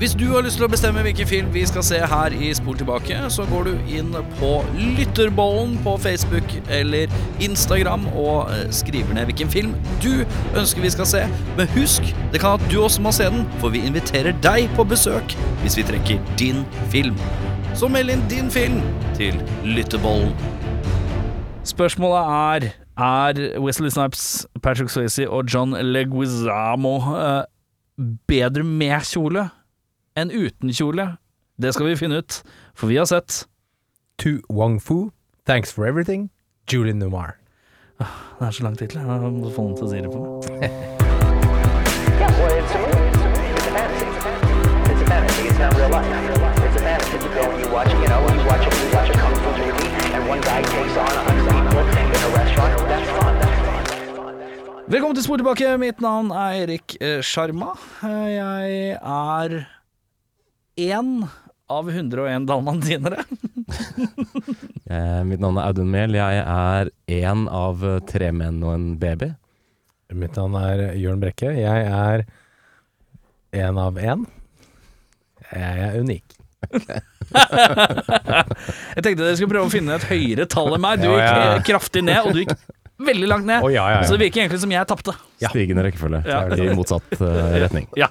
Hvis du har lyst til å bestemme hvilken film vi skal se her i Spol tilbake, så går du inn på Lytterbollen på Facebook eller Instagram og eh, skriver ned hvilken film du ønsker vi skal se. Men husk, det kan at du også må se den, for vi inviterer deg på besøk hvis vi trekker din film. Så meld inn din film til Lytterbollen. Spørsmålet er Er Wesley Snipes, Patrick Swayze og John Leguizamo eh, bedre med kjole enn uten kjole? Det skal vi finne ut, for vi har sett To Wong Fu, Thanks for Everything, Julie Numar. Det er så lang tittel. Jeg må få noen til å si det på meg. Velkommen til Spor tilbake. Mitt navn er Erik eh, Sjarma. Eh, Jeg er én av 101 dalmantinere. Eh, mitt navn er Audun Mehl. Jeg er én av tre menn og en baby. Mitt navn er Jørn Brekke. Jeg er en av én. Jeg er unik. Jeg tenkte dere skulle prøve å finne et høyere tall enn meg. Du gikk kraftig ned, og du gikk veldig langt ned. Oh, ja, ja, ja. Så det virker egentlig som jeg tapte. Stigende rekkefølge Ja. i motsatt uh, retning. Ja,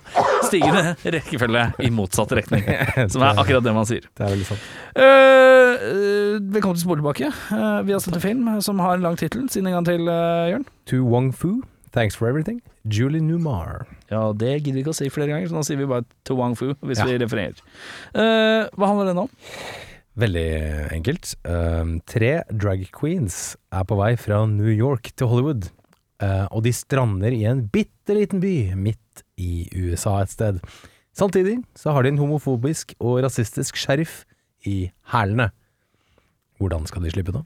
Stigende rekkefølge i motsatt retning. Som er akkurat det man sier. Det er veldig sant. Eh, eh, velkommen til Spor tilbake. Uh, vi har sett en film som har en lang tittel. Si den en gang til, uh, Jørn. To Wong Fu, Thanks for Everything, Julie Numar. Ja, det gidder vi ikke å si flere ganger, så nå sier vi bare To Wong Fu hvis Ja. vi refererer. Eh, hva handler den om? Veldig enkelt. Um, tre drag queens er på vei fra New York til Hollywood, uh, og de strander i en bitte liten by midt i USA et sted. Samtidig så har de en homofobisk og rasistisk sheriff i hælene. Hvordan skal de slippe nå?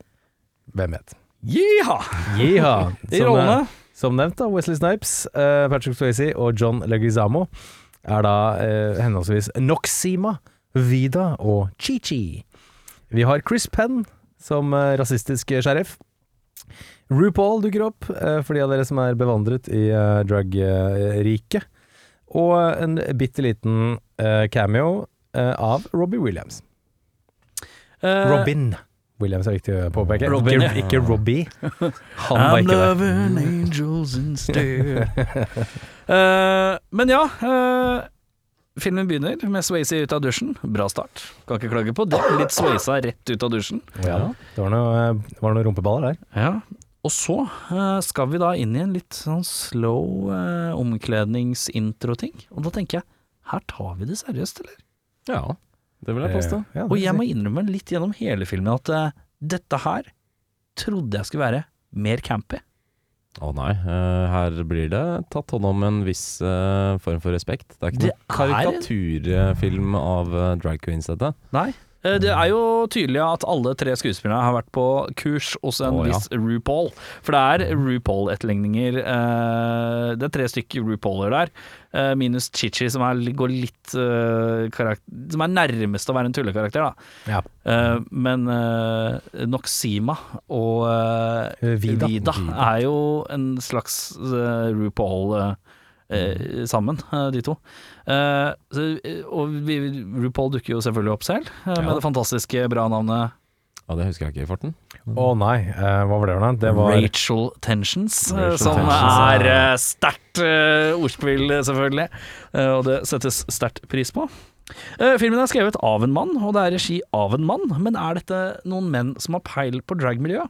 Hvem vet? Jiha! Jiha! I rollene. eh, som nevnt, da, Wesley Snipes, uh, Patrick Swayze og John Leguizamo er da uh, henholdsvis Noxima, Vida og Chi-Chi. Vi har Chris Penn som eh, rasistisk sheriff. RuPaul dukker opp, eh, for de av dere som er bevandret i eh, drag-riket. Og en bitte liten cameo av Robbie Williams. Robin Williams er viktig å påpeke. Robin, ikke, ikke Robbie. Han var ikke ikke det. loving angels instead. uh, men ja, eh, filmen begynner med Swayze ut av dusjen. Bra start. Kan ikke klage på det. Litt Swayza rett ut av dusjen. Ja, det var noe, noen rumpeballer der. Ja. Og så eh, skal vi da inn i en litt sånn slow uh, omkledningsintro-ting. Og da tenker jeg, her tar vi det seriøst, eller? Ja, det vil jeg påstå. Eh, ja, Og jeg må innrømme litt gjennom hele filmen at eh, dette her trodde jeg skulle være mer campy. Å nei, eh, her blir det tatt hånd om en viss eh, form for respekt. Det er ikke Det noen karikaturfilm av eh, drag queens, dette. Nei. Eh, Det er jo tydelig at alle tre skuespillerne har vært på kurs hos en oh, ja. viss RuPaul. For det er RuPaul-etterligninger. eh, Det er tre stykker RuPauler der, eh, minus Chichi, som er, går litt Som er nærmest å være en tullekarakter, da. Ja. Men Noxima og Vida. Vida. er jo en slags eh, RuPaul eh, eh, sammen, eh, de to. Eh, så, eh, og vi, RuPaul dukker jo selvfølgelig opp selv, eh, med Ja. det fantastiske bra navnet Ja, det husker jeg ikke i farten. Å nei, eh, hva var det for noe? Det var Rachel Tensions, eh, Rachel som Tensions, er uh, sterkt eh, ordspill, eh, selvfølgelig. Eh, og det settes sterkt pris på. Eh, filmen er skrevet av en mann, og det er regi av en mann. Men er dette noen menn som har peil på dragmiljøet?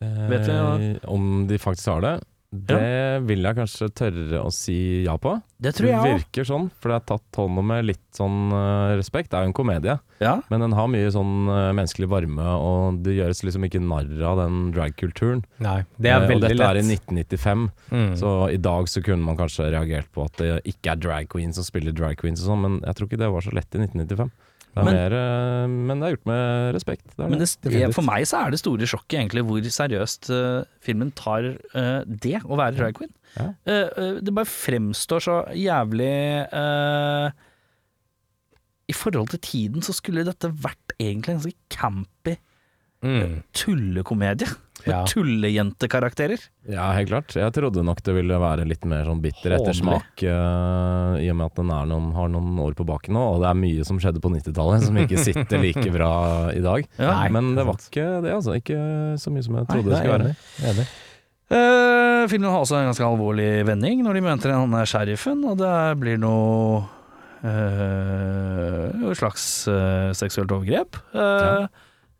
Vet vi hva- Eh, Om de faktisk har det, det vil jeg kanskje tørre å si ja på. Det tror jeg også. virker sånn, for det er tatt hånd om med litt sånn uh, respekt. Det er jo en komedie, Ja. men den har mye sånn uh, menneskelig varme, og det gjøres liksom ikke narr av den dragkulturen. Nei, det er og veldig dette er i 1995, Mm. så i dag så kunne man kanskje reagert på at det ikke er drag queens som spiller drag queens og sånn, men jeg tror ikke det var så lett i 1995. Det Men- mer, eh, men det er gjort med respekt. Det er Men det. det, for meg så er det store sjokket egentlig hvor seriøst uh, filmen tar uh, det å være drag queen. Ja. Uh, det bare fremstår så jævlig I forhold til tiden så skulle dette vært egentlig en ganske campy Mm. tullekomedie. Med Ja. tullejentekarakterer. Ja, helt klart. Jeg trodde nok det ville være litt mer sånn bitter ettersmak, uh, i og med at den noen, har noen år på baken nå, og det er mye som skjedde på 90-tallet som ikke sitter like bra i dag. Ja. Nei, Men det var ikke det, altså. Ikke så mye som jeg trodde Nei, det skulle være. enig. Eh, filmen har også en ganske alvorlig vending når de møter han er sheriffen, og det blir noe uh, slags uh, seksuelt overgrep. Uh,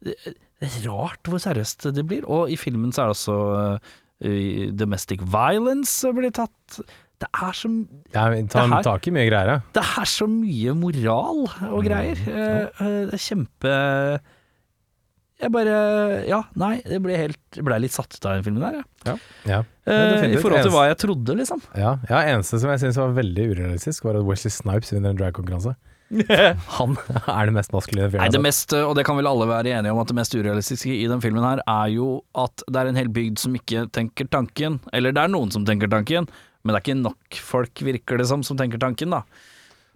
det, det er rart hvor seriøst det blir, og i filmen så er det også uh, domestic violence blir tatt. Det er så Ja, ta, Det her- tak i mye greier, ja. det er så mye moral og greier. Eh, uh, Det er kjempe Jeg bare Ja, nei, det ble helt ble litt satt ut av den filmen der, ja. Eh, definitivt. I forhold til hva jeg trodde, liksom. Ja, ja eneste som jeg syns var veldig urealistisk, var at Wesley Snipes vinner en dragkonkurranse. Han er det mest maskuline Nei, det mest, og det kan vel alle være enige om, at det mest urealistiske i den filmen her er jo at det er en hel bygd som ikke tenker tanken. Eller det er noen som tenker tanken, men det er ikke nok folk, virker det som, som tenker tanken, da.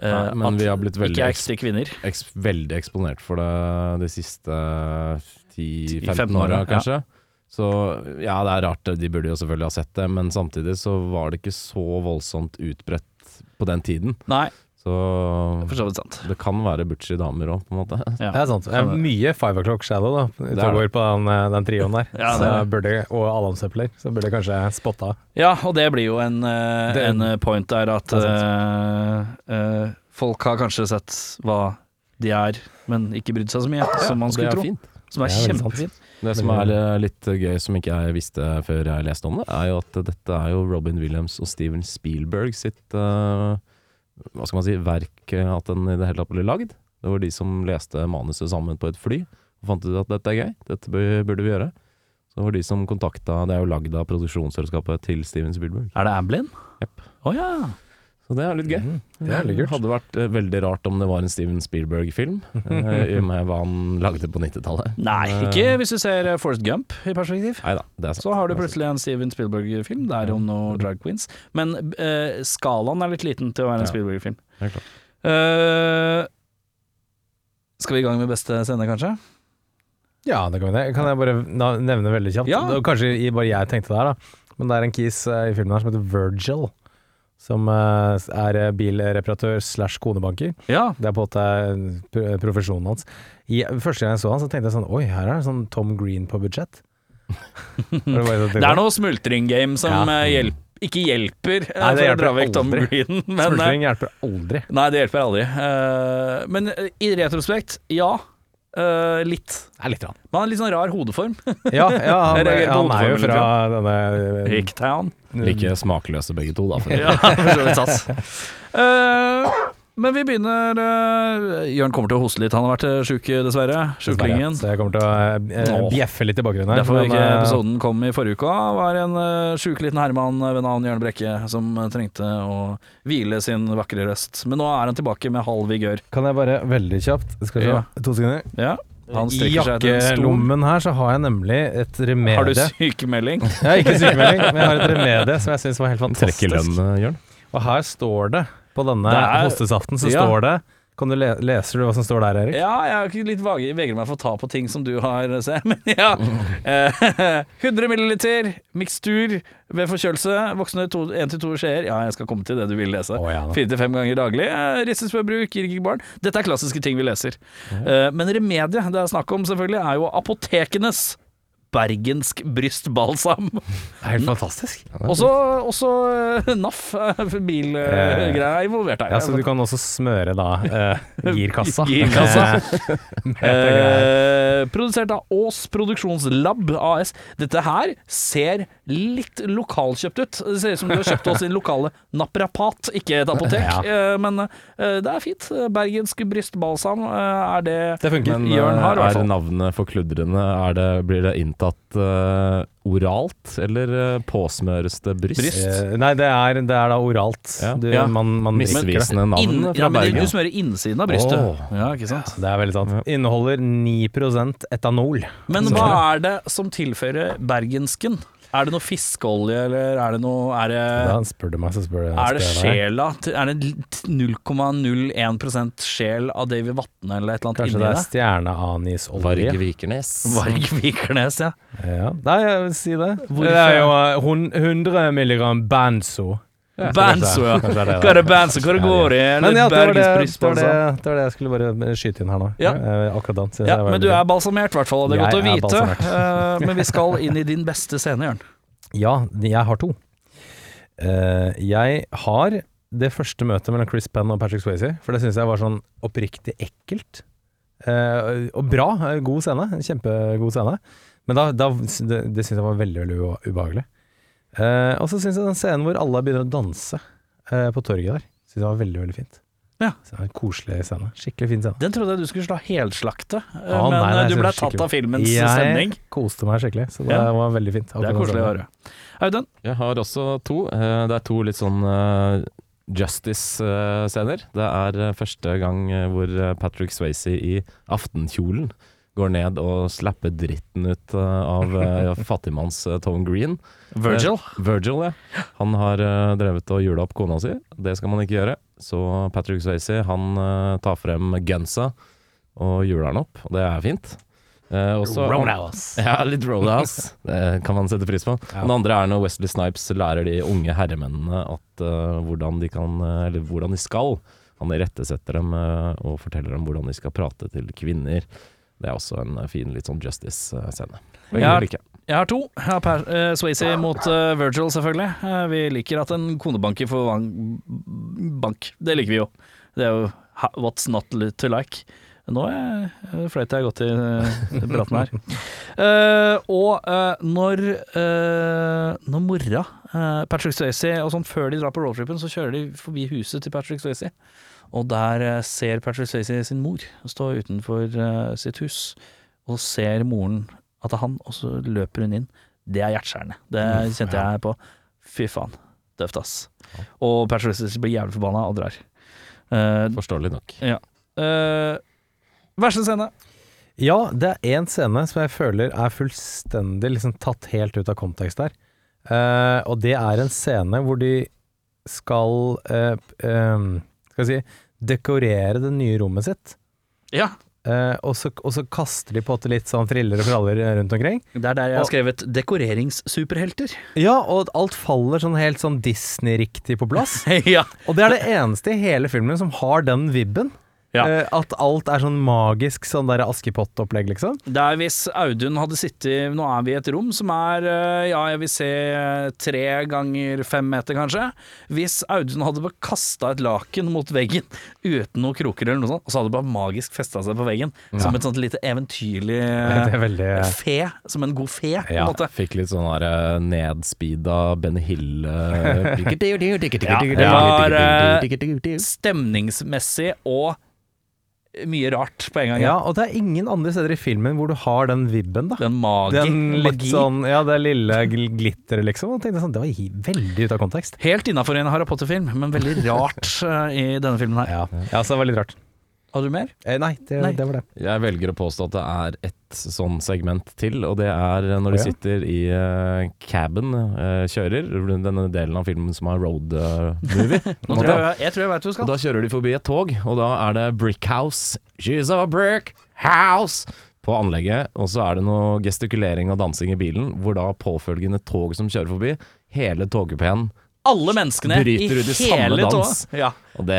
Eh, Nei, men at vi har blitt veldig er eks- veldig eksponert for det de siste 10-15 15 åra, kanskje. kanskje. Så ja, det er rart, de burde jo selvfølgelig ha sett det, men samtidig så var det ikke så voldsomt utbredt på den tiden. Nei, Så for så vidt sant. det kan være butchy damer òg, på en måte. Ja. Det er sant. Det er mye Five O'Clock Shadow da er det. på den, eh, den trioen der. Ja, så burde, og Allan Søppeler. Så burde kanskje spotta. Ja, og det blir jo en, eh, Det- en point der at uh, eh, eh, folk har kanskje sett hva de er, men ikke brydd seg så mye, som man skulle tro. fint. Som er Det er kjempefint. Det som er eh, litt gøy, som ikke jeg visste før jeg leste om det, er jo at dette er jo Robin Williams og Steven Spielberg sitt eh, Hva skal man si verk at den i det hele tatt ble lagd. Det var de som leste manuset sammen på et fly og fant ut at dette er gøy, dette burde vi gjøre. Så det var de som kontakta Det er jo lagd av produksjonsselskapet til Steven Spielberg. Er det Amblin? Jepp. Oh, ja. Så det er litt gøy. Mm, det er litt kult. hadde vært uh, veldig rart om det var en Steven Spielberg-film, uh, i og med hva han lagde på 90-tallet. Nei, ikke hvis du ser eh, Forrest Gump i perspektiv. Neida, det er sant. Så har du plutselig en Steven Spielberg-film der om noen drag queens. Men uh, skalaen er litt liten til å være en Ja. Spielberg-film. Eh, skal vi i gang med beste scene, kanskje? Ja, det kan vi det. Kan jeg bare nevne veldig kjapt? Ja. Kanskje bare jeg tenkte det her, da. Men det er en kis i filmen her som heter Virgil. Som eh, er eh, bilreparatør slash konebanker. Ja. Det er på en måte profesjonen hans. I, første gang jeg så han, så tenkte jeg sånn Oi, her er det sånn Tom Green på budsjett. det, sånn- Det er noe smultring-game som Ja. hjelper ikke hjelper eh, Nei, det for å hjelper dra vekk Tom. Green. Men, eh, Smultring hjelper aldri. nei, det hjelper aldri. Eh, men eh, i retrospekt, ja. Eh, litt. Er litt rann. Men han har litt sånn rar hodeform. Ja, ja han, han er jo fra denne Hicktown. Like smakløse begge to, da. For Ja, for så vidt sats. Eh, men vi begynner uh, Jørn kommer til å hoste litt. Han har vært eh, sjuk, dessverre. Sjuklingen. Så jeg kommer til å uh, bjeffe litt i bakgrunnen her. Derfor men, ikke eh, episoden kom i forrige uke, var en uh, sjuk liten herremann ved navn Jørn Brekke som eh, trengte å hvile sin vakre røst. Men nå er han tilbake med halv vigør. Kan jeg bare veldig kjapt Skal vi se, Ja. to sekunder. Ja, han I jakkelommen her så har jeg nemlig et remedie. Har du sykemelding? Jeg har ikke sykemelding, men jeg har et remedie som jeg syns var helt fantastisk. Trekker lønn, eh, Jørn. Og her står det, på denne er- hostesaften, så Ja. står det Kan du le Leser du hva som står der, Erik? Ja, jeg er litt vage, vegrer meg for å ta på ting som du har, se. Men ja. Mm. 100 milliliter mikstur ved forkjølelse. Voksne 1-2 skjeer. Ja, jeg skal komme til det du vil lese. Fire til fem ganger daglig. Eh, Ristes ved bruk, gir ikke barn. Dette er klassiske ting vi leser. Mm. men remediet det er snakk om, selvfølgelig, er jo apotekenes bergensk brystbalsam. Det er helt fantastisk. Også, også eh, NAF, uh, er involvert her. Ja, Så du kan også smøre da uh, girkassa. Girkassa. Med- med dette. Eh, produsert av Ås Produksjonslab AS. Dette her ser litt lokalkjøpt ut. Det ser ut som du har kjøpt oss din lokale naprapat, ikke et apotek. Ja. Eh, men eh, det er fint. Bergensk brystbalsam eh, er det Det funker. Men Jørn har, i eh, er navnet forkludrende? Er det, blir det inntatt eh, oralt, eller uh, påsmøres det bryst? Bryst? Eh, nei, det er, det er da oralt. Ja. Du, Ja. Man, man. Misvisende navn Inn, fra ja, men Bergen. du smører innsiden av brystet. Oh. Ja, ikke sant? Det er veldig sant. Inneholder 9% etanol. Men hva er det som tilfører bergensken Er det noe fiskeolje, eller er det noe Er det, Da spør du meg, så spør han. er det sjela? Er det 0,01% sjel av David Vatne eller et eller annet Kanskje inni det Kanskje det? er stjerneanisolje? Varg Vikernes. Varg Vikernes, ja. Ja. Nei, jeg vil si det. Hvorfor? Det er jo eh, 100 milligram Banzo. Banzo, ja. Er Hva er det Banzo? Hva det går i? Men ja, det var det, det, var det, det var det jeg skulle bare skyte inn her nå. Ja. Eh, Akkurat da. Ja, men du er balsamert, i hvert fall. Det er Jeg godt å vite. Eh, men vi skal inn i din beste scene, Jørn. Ja, jeg har to. Eh, jeg har det første møtet mellom Chris Penn og Patrick Swayze, for det syns jeg var sånn oppriktig ekkelt. Eh, og bra. God scene. Kjempegod scene. Men da, da det, det syns jeg var veldig, veldig ube- ubehagelig. Eh, og så syns jeg den scenen hvor alle begynner å danse eh, på torget der, synes jeg var veldig, veldig fint. Ja. Så det var en koselig scene. Skikkelig fin scene. Den trodde jeg du skulle slå helslakte, eh, Å, men nei, nei, eh, du ble tatt av filmens stemning. Jeg koste meg skikkelig, så det Ja. var veldig fint. Det er koselig å høre. Audun? Jeg har også to. Eh, Det er to litt sånn eh, Justice-scener. Det er eh, første gang eh, hvor eh, Patrick Swayze i aftenkjolen går ned og slapper dritten ut eh, av eh, fattigmanns eh, Tom Green. Virgil? Virgil, ja. Han har drevet og jula opp kona si. Det skal man ikke gjøre. Så Patrick Swayze han tar frem gunsa og juler den opp, og det er fint. Eh, også- ja, litt roadhouse. Det kan man sette pris på. Ja. Den andre er når Wesley Snipes lærer de unge herremennene at uh, hvordan de kan, eller hvordan de skal. Han irettesetter dem uh, og forteller dem hvordan de skal prate til kvinner. Det er også en eh, fin litt sånn justice-scene. Jeg har to. Jeg har per, uh, Swayze mot uh, Virgil, selvfølgelig. Uh, vi liker at en konebanker får bank. Det liker vi jo. Det er jo ha- what's not to like. Nå fløyt jeg godt i praten her. Og når, når mora, Patrick Swayze og sånn, før de drar på roadtripen, så kjører de forbi huset til Patrick Swayze. Og der eh, ser Patrick Swayze sin mor stå utenfor eh, sitt hus, og ser moren at det er han, og så løper hun inn. Det er hjerteskjærende. Det kjente jeg på. Fy faen. Døvt, ass. Og Patrick Swayze blir jævlig forbanna og drar. Uh, Forståelig nok. eh, verste scene. Ja, det er én scene som jeg føler er fullstendig liksom tatt helt ut av kontekst her. Uh, og det er en scene hvor de skal uh, um, Skal vi si dekorere det nye rommet sitt. Ja, Eh, og, så, og så kaster de på det litt sånn friller og fraller rundt omkring. det er der jeg har Og- skrevet 'dekoreringssuperhelter'. Ja, og alt faller sånn helt sånn Disney-riktig på plass. ja. Og det er det eneste i hele filmen som har den vibben. Ja. Eh, at alt er sånn magisk, sånn der Askepott-opplegg, liksom. Det er hvis Audun hadde sittet Nå er vi i et rom som er, eh, ja, jeg vil se eh, tre ganger fem meter, kanskje. Hvis Audun hadde bare kasta et laken mot veggen uten noen kroker eller noe sånt, og så hadde det bare magisk festa seg på veggen, som et sånt lite eventyrlig veldig fe. Som en god fe, på en Ja. måte. Fikk litt sånn der nedspeeda Ben Hill ja, det var, Stemningsmessig og mye rart på en gang. Ja, og det er ingen andre steder i filmen hvor du har den vibben, da. Den magi, Den litt magi. sånn, ja, det lille gl- glitteret, liksom. Sånn, det var veldig ute av kontekst. Helt innafor en Harry Potter-film, men veldig rart eh, i denne filmen her. Ja, ja så det var litt rart. Har du mer? Eh, nei, det, Nei. det var det. Jeg velger å påstå at det er et sånn segment til, og det er når de Å, ja. sitter i uh, caben, eh, kjører, denne delen av filmen som er road eh, movie. Nå tror jeg, jeg tror jeg vet hvor du Og skal. da kjører de forbi et tog, og da er det Brick House. She's a brick house! På anlegget, og så er det noe gestikulering og dansing i bilen, hvor da påfølgende tog som kjører forbi, hele togkupeen, Alle menneskene Bryter ut i hele dans. Ja. og det,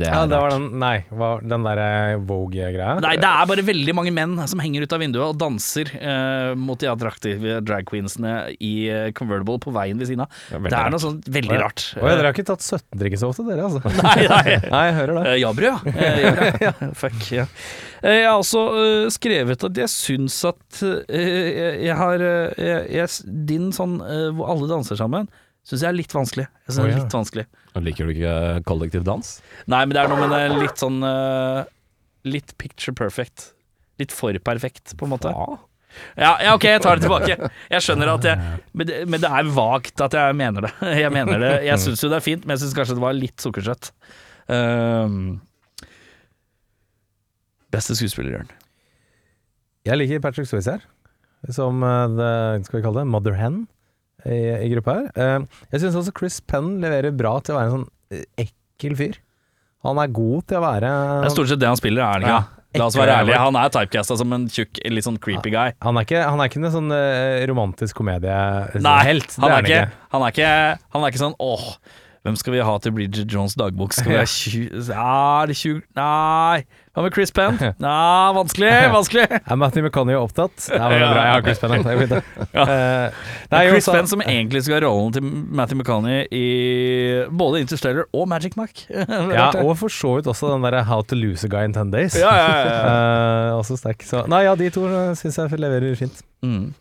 det er Ja, det var den, nei, var den der eh, Vogue-greia. Nei, det er bare veldig mange menn som henger ut av vinduet og danser eh, mot de attraktive drag queensene i eh, convertible på veien ved siden av. Ja, det er noe sånt veldig rart. Og dere har ikke tatt 17-drikke så ofte, dere, altså? Nei, nei. Nei, jeg hører det. Eh, Jabru, ja. Eh, Jabru, ja. Fuck, ja. Eh, Jeg har også uh, skrevet at jeg syns at uh, jeg, jeg har uh, jeg, jeg, Din sånn hvor alle danser sammen, syns jeg er litt vanskelig. Jeg synes Å, det er litt vanskelig. Liker du ikke kollektiv dans? Nei, men det er noe med det litt sånn uh, Litt picture perfect. Litt for perfekt, på en måte. Ja, ja, ok, jeg tar det tilbake. Jeg skjønner at jeg Men det, men det er vagt at jeg mener det. Jeg mener det Jeg syns jo det er fint, men jeg syns kanskje det var litt sukkersøtt. Um, beste skuespiller, Jørn. Jeg liker Patrick Swayze her, som eh, the, skal vi kalle det, Mother Hen i, i gruppa her. Eh, jeg syns også Chris Penn leverer bra til å være en sånn eh, ekkel fyr. Han er god til å være Det er stort sett det han spiller, er han ikke? Ja. La oss være ærlige, han er typecasta som en tjukk, litt sånn creepy guy. Han er ikke, han er ikke en sånn eh, romantisk komediehelt. Nei, han er, han ikke, han, er ikke, han er ikke sånn åh, hvem skal vi ha til Bridget Jones dagbok? Skal vi ha. Ja, er det tju... Nei. Hva med Chris Penn? Nei, vanskelig, vanskelig. Er Matthew McConney opptatt? Nei, men det bra. Jeg har Chris Penn. Jeg er det. Ja. Eh, nei, Chris Penn som egentlig skal ha rollen til Matthew McConney i både Interstellar og Magic Mark. Ja, og for så vidt også den derre How to lose a guy in ten days. ja, ja, ja, ja. uh, også sterk. Så Nei, ja, de to syns jeg leverer fint. Mm.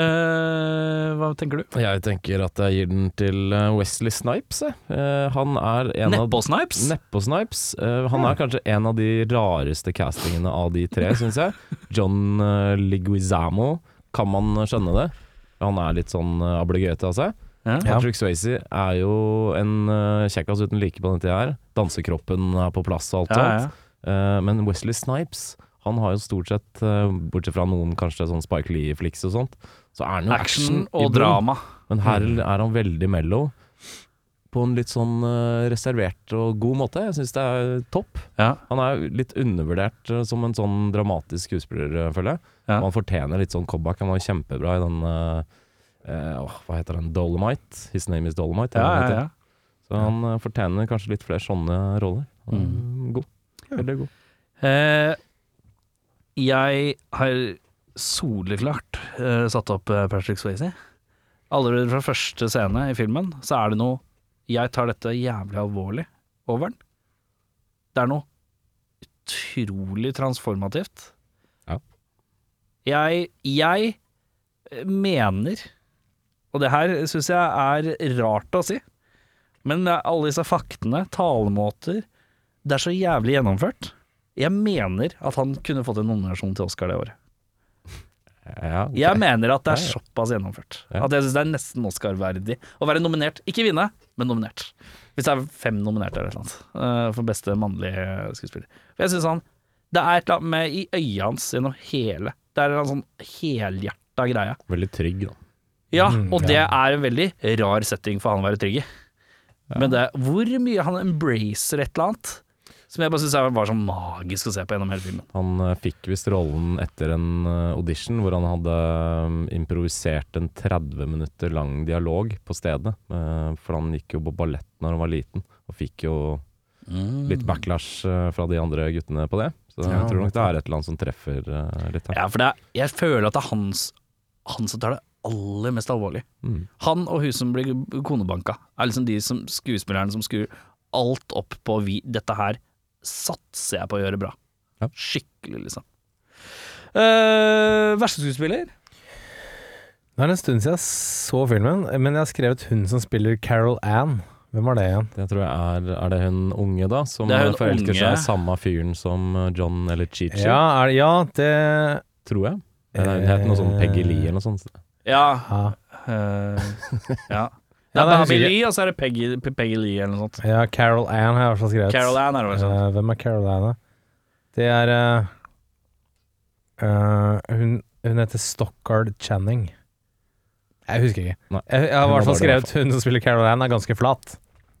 Eh, hva tenker du? Jeg tenker at jeg gir den til eh, Wesley Snipes. Uh, han er en av Neppå-snipes? Neppo Snipes. Uh, han er kanskje en av de rareste castingene av de tre, syns jeg. John uh, Liguizamo, kan man skjønne det? Han er litt sånn uh, ablegøte av seg. Ja. Ja. Patrick Swayze er jo en uh, kjekkas uten like på denne tida her. Dansekroppen er på plass og alt Ja, sånt. ja. Men Wesley Snipes, han har jo stort sett, bortsett fra noen kanskje sånn Spike Lee-flicks og sånt, så er han jo Action action, og drama. Men her er han veldig mellow. På en litt sånn eh, reservert og god måte. Jeg syns det er topp. Ja. Han er litt undervurdert eh, som en sånn dramatisk skuespiller, eh, føler jeg. Ja. Han fortjener litt sånn comeback. Han var kjempebra i den Uh, eh, Hva heter den? Dolomite? His name is Dolomite. Ja, ja, ja. Så han uh, fortjener kanskje litt flere sånne roller. Er Mm. God. Veldig god. Uh, jeg har soleklart uh, satt opp eh, Patrick Swayze. Allerede fra første scene i filmen så er det noe Jeg tar dette jævlig alvorlig over den. Det er noe utrolig transformativt. Ja. Jeg, jeg mener, og det her syns jeg er rart å si, men alle disse faktene, talemåter Det er så jævlig gjennomført. Jeg mener at han kunne fått en nominasjon til Oscar det året. Ja, okay. Jeg mener at det er såpass gjennomført. Ja. At jeg syns det er nesten Oscar-verdig å være nominert. Ikke vinne, men nominert. Hvis det er fem nominerte eller noe sånt eh, for beste mannlige skuespiller. For jeg synes han Det er et eller annet med i øyet hans gjennom hele Det er en sånn helhjerta greie. Veldig trygg, da. Ja, Mm, og det er en veldig rar setting for han å være trygg i. Men det, hvor mye han embracer et eller annet, som jeg bare syns var sånn magisk å se på gjennom hele filmen. Han eh, fikk visst rollen etter en eh, audition hvor han hadde eh, improvisert en 30 minutter lang dialog på stedet. for han gikk jo på ballett når han var liten, og fikk jo litt backlash fra de andre guttene på det. Så jeg tror nok det er et eller annet som treffer litt her. Ja, for det er, jeg føler at det er hans, han som tar det aller mest alvorlig. Mm. Han og hun som blir konebanka, er liksom de som, skuespillerne som skrur alt opp på vi, dette her satser jeg på å gjøre bra. Ja. Skikkelig, liksom. Uh, verste skuespiller? Det er en stund siden jeg så filmen, men jeg har skrevet hun som spiller Carol Ann. Hvem var det igjen? Det tror jeg er Er det hun unge, da? Som Det er hun eh, forelsker unge. seg i samme fyren som eh, John eller Chichi? Ja, er det, ja det Tror jeg. Det het noe sånn Peggy Lee eller noe sånt. Ja. ja. eh, ja. Det er Bobby Lee, og så er det Peggy, Peggy Lee eller noe sånt. ja, Carol Ann har jeg i hvert fall skrevet. Carol Ann er det vel sånn. Eh, hvem er Carol Ann, da? Det er uh, hun, hun heter Stockard Channing. Jeg husker ikke. Nei. Jeg, jeg har i hvert fall skrevet hun som spiller Carol Ann, er ganske flat.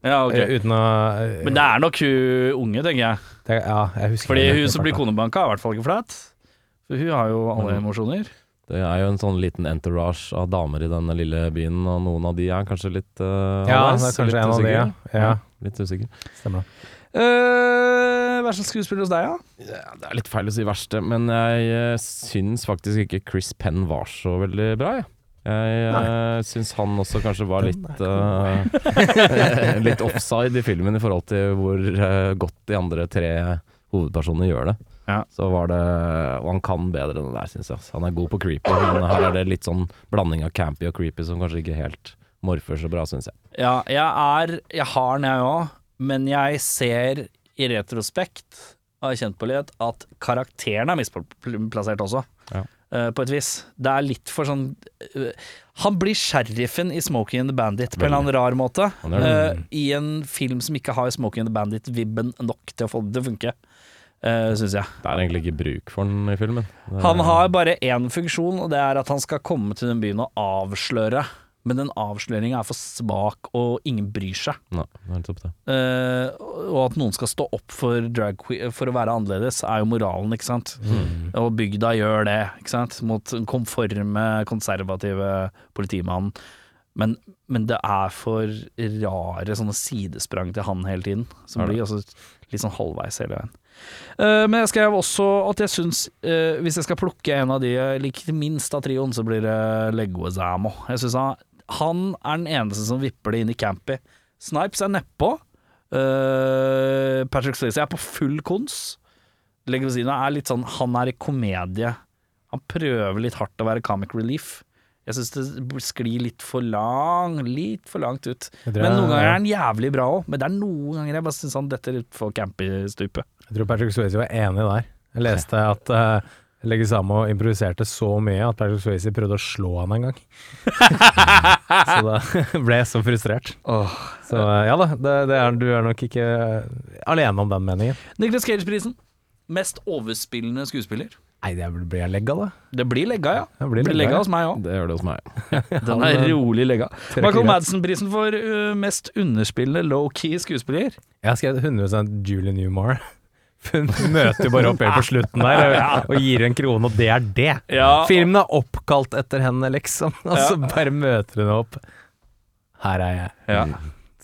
Ja, ok. Uh, uten å uh, Men det er nok hun unge, tenker jeg. det, Ja, jeg husker Fordi hun som blir konebanka, er i hvert fall ikke flat. For hun har jo alle Mhm. emosjoner. Det er jo en sånn liten entourage av damer i denne lille byen, og noen av de er kanskje litt uh, Ja, det er kanskje en av de, ja. ja. Litt usikker. Stemmer det. Uh, verste skuespiller hos deg, ja? Ja, det er litt feil å si verste, men jeg uh, syns faktisk ikke Chris Penn var så veldig bra, jeg. Jeg uh, syns han også kanskje var Den litt uh, Litt offside i filmen i forhold til hvor uh, godt de andre tre hovedpersonene gjør det. Ja. Så var det Og han kan bedre enn det der, syns jeg. Han er god på creepy, men her er det litt sånn blanding av campy og creepy som kanskje ikke helt morfer så bra, syns jeg. Ja, jeg er Jeg har den, jeg òg. Men jeg ser i retrospekt, har jeg kjent på litt, at karakteren er misplassert også. Ja. Uh, på et vis. Det er litt for sånn uh, Han blir sheriffen i Smoking and the Bandit på en eller annen rar måte. Eh, I en film som ikke har Smoking and the Bandit-vibben nok til å få det til å funke, uh, syns jeg. Det er egentlig ikke bruk for den i filmen. Er... Han har bare én funksjon, og det er at han skal komme til den byen og avsløre men den avsløringa er for svak, og ingen bryr seg. Nei. Eh, og at noen skal stå opp for for å være annerledes, er jo moralen, ikke sant. Og bygda gjør det, ikke sant. Mot den konforme, konservative politimannen. Men, men det er for rare sånne sidesprang til han hele tiden, som blir litt sånn halvveis hele veien. Eh, men jeg skrev også at jeg syns eh, Hvis jeg skal plukke en av de jeg liker minst av trioen, så blir det Leguizamo. Jeg syns han, han er den eneste som vipper det inn i campy. Snipes er nedpå. Uh, Patrick Swayze er på full kons. Leguizamo er litt sånn Han er i komedie. Han prøver litt hardt å være comic relief. Jeg syns det sklir litt for lang Litt for langt ut. Jeg Men noen ganger er han jævlig bra òg. Men det er noen ganger jeg bare syns han detter utfor campy-stupet. Jeg tror Patrick Swayze var enig der. Jeg leste at uh, Legisamo improviserte så mye at Patrick Swayze prøvde å slå han en gang. så da ble jeg så frustrert. Så eh, ja da, det, det er, du er nok ikke eh, alene om den meningen. Nicholas Cage-prisen. Mest overspillende skuespiller. Nei, det blir legga, da. Det blir legga, ja. Det blir legga, legga hos meg òg. Det gjør det hos meg. Den er rolig legga. Michael. Madsen-prisen for uh, mest underspillende low-key skuespiller. Jeg har skrevet 100 Julie Newmar. Hun møter jo bare opp helt på slutten der og, gir en krone, og det er det. Ja. Filmen er oppkalt etter henne, liksom. Og så bare møter hun opp. Her er jeg. Ja.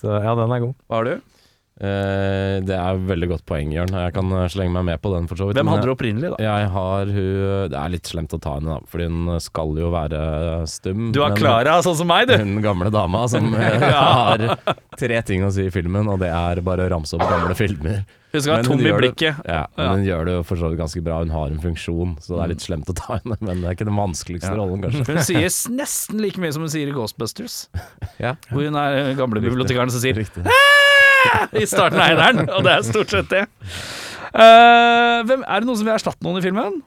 Så ja, den er god. Hva har du? Eh, det er veldig godt poeng, Jørn. Jeg kan eh, slenge meg med på den, for så vidt. Hvem hadde du opprinnelig, da? Jeg har hun Det er litt slemt å ta henne, da, fordi hun skal jo være stum. Du har Klara, sånn som meg, du. Hun gamle dama som eh, har tre ting å si i filmen, og det er bare å ramse opp gamle filmer. Hun skal ha tom i blikket. det-. Ja, men Ja. hun gjør det jo for så vidt ganske bra. Hun har en funksjon, så det er litt slemt å ta henne. Men det er ikke den vanskeligste Ja. rollen, kanskje. Hun sier nesten like mye som hun sier i Ghostbusters. Ja. Hvor hun er gamle bibliotekaren som sier Riktig. Riktig. i starten av eneren, og det er stort sett det. Uh, hvem, er det noen som vil erstatte noen i filmen?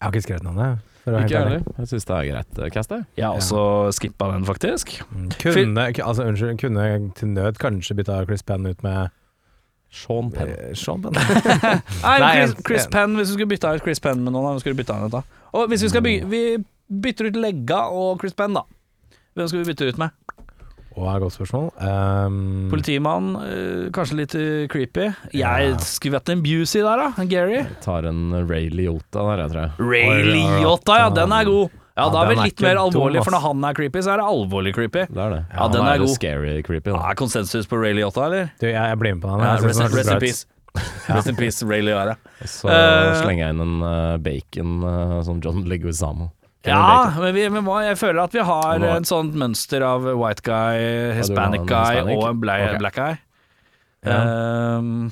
Jeg har ikke skrevet noen, For å Ikke helt jeg ærlig. heller. Jeg syns det er greit eh, cast, jeg. Jeg har også skippa den, faktisk. Mm. Kunne, altså, unnskyld, kunne til nød kanskje bytta Chris Penn ut med Sean Penn. Uh, Sean Penn. Nei, Nei, Chris, Chris Penn, hvis du skulle bytta ut Chris Penn med noen, hvem skulle du bytta ut da? Og hvis vi skal by Vi bytter ut Legga og Chris Penn, da. Hvem skal vi bytte ut med? Og er et godt spørsmål. Um, Politimann, øh, kanskje litt øh, creepy. Jeg Ja. skulle vært en Busey der, da. En Gary. Tar en Ray Liotta der, jeg tror jeg. Ray Liotta, ja, den er god. Ja, Ja, da er vi er litt er mer alvorlig, for når han er creepy, så er det alvorlig creepy. Det er det. Ja, den Han er god. Scary creepy, Ja, da. er konsensus på Ray Liotta, eller? du, jeg, jeg blir med på den. Ja, Jeg rest, rest in peace. Rest in peace, Ray Liotta. Så uh, slenger jeg inn en uh, bacon uh, som John Leguizamo. Ja, men vi, må, jeg føler at vi har en sånn mønster av white guy, hispanic guy og en blei, okay. black guy. Ja. Um,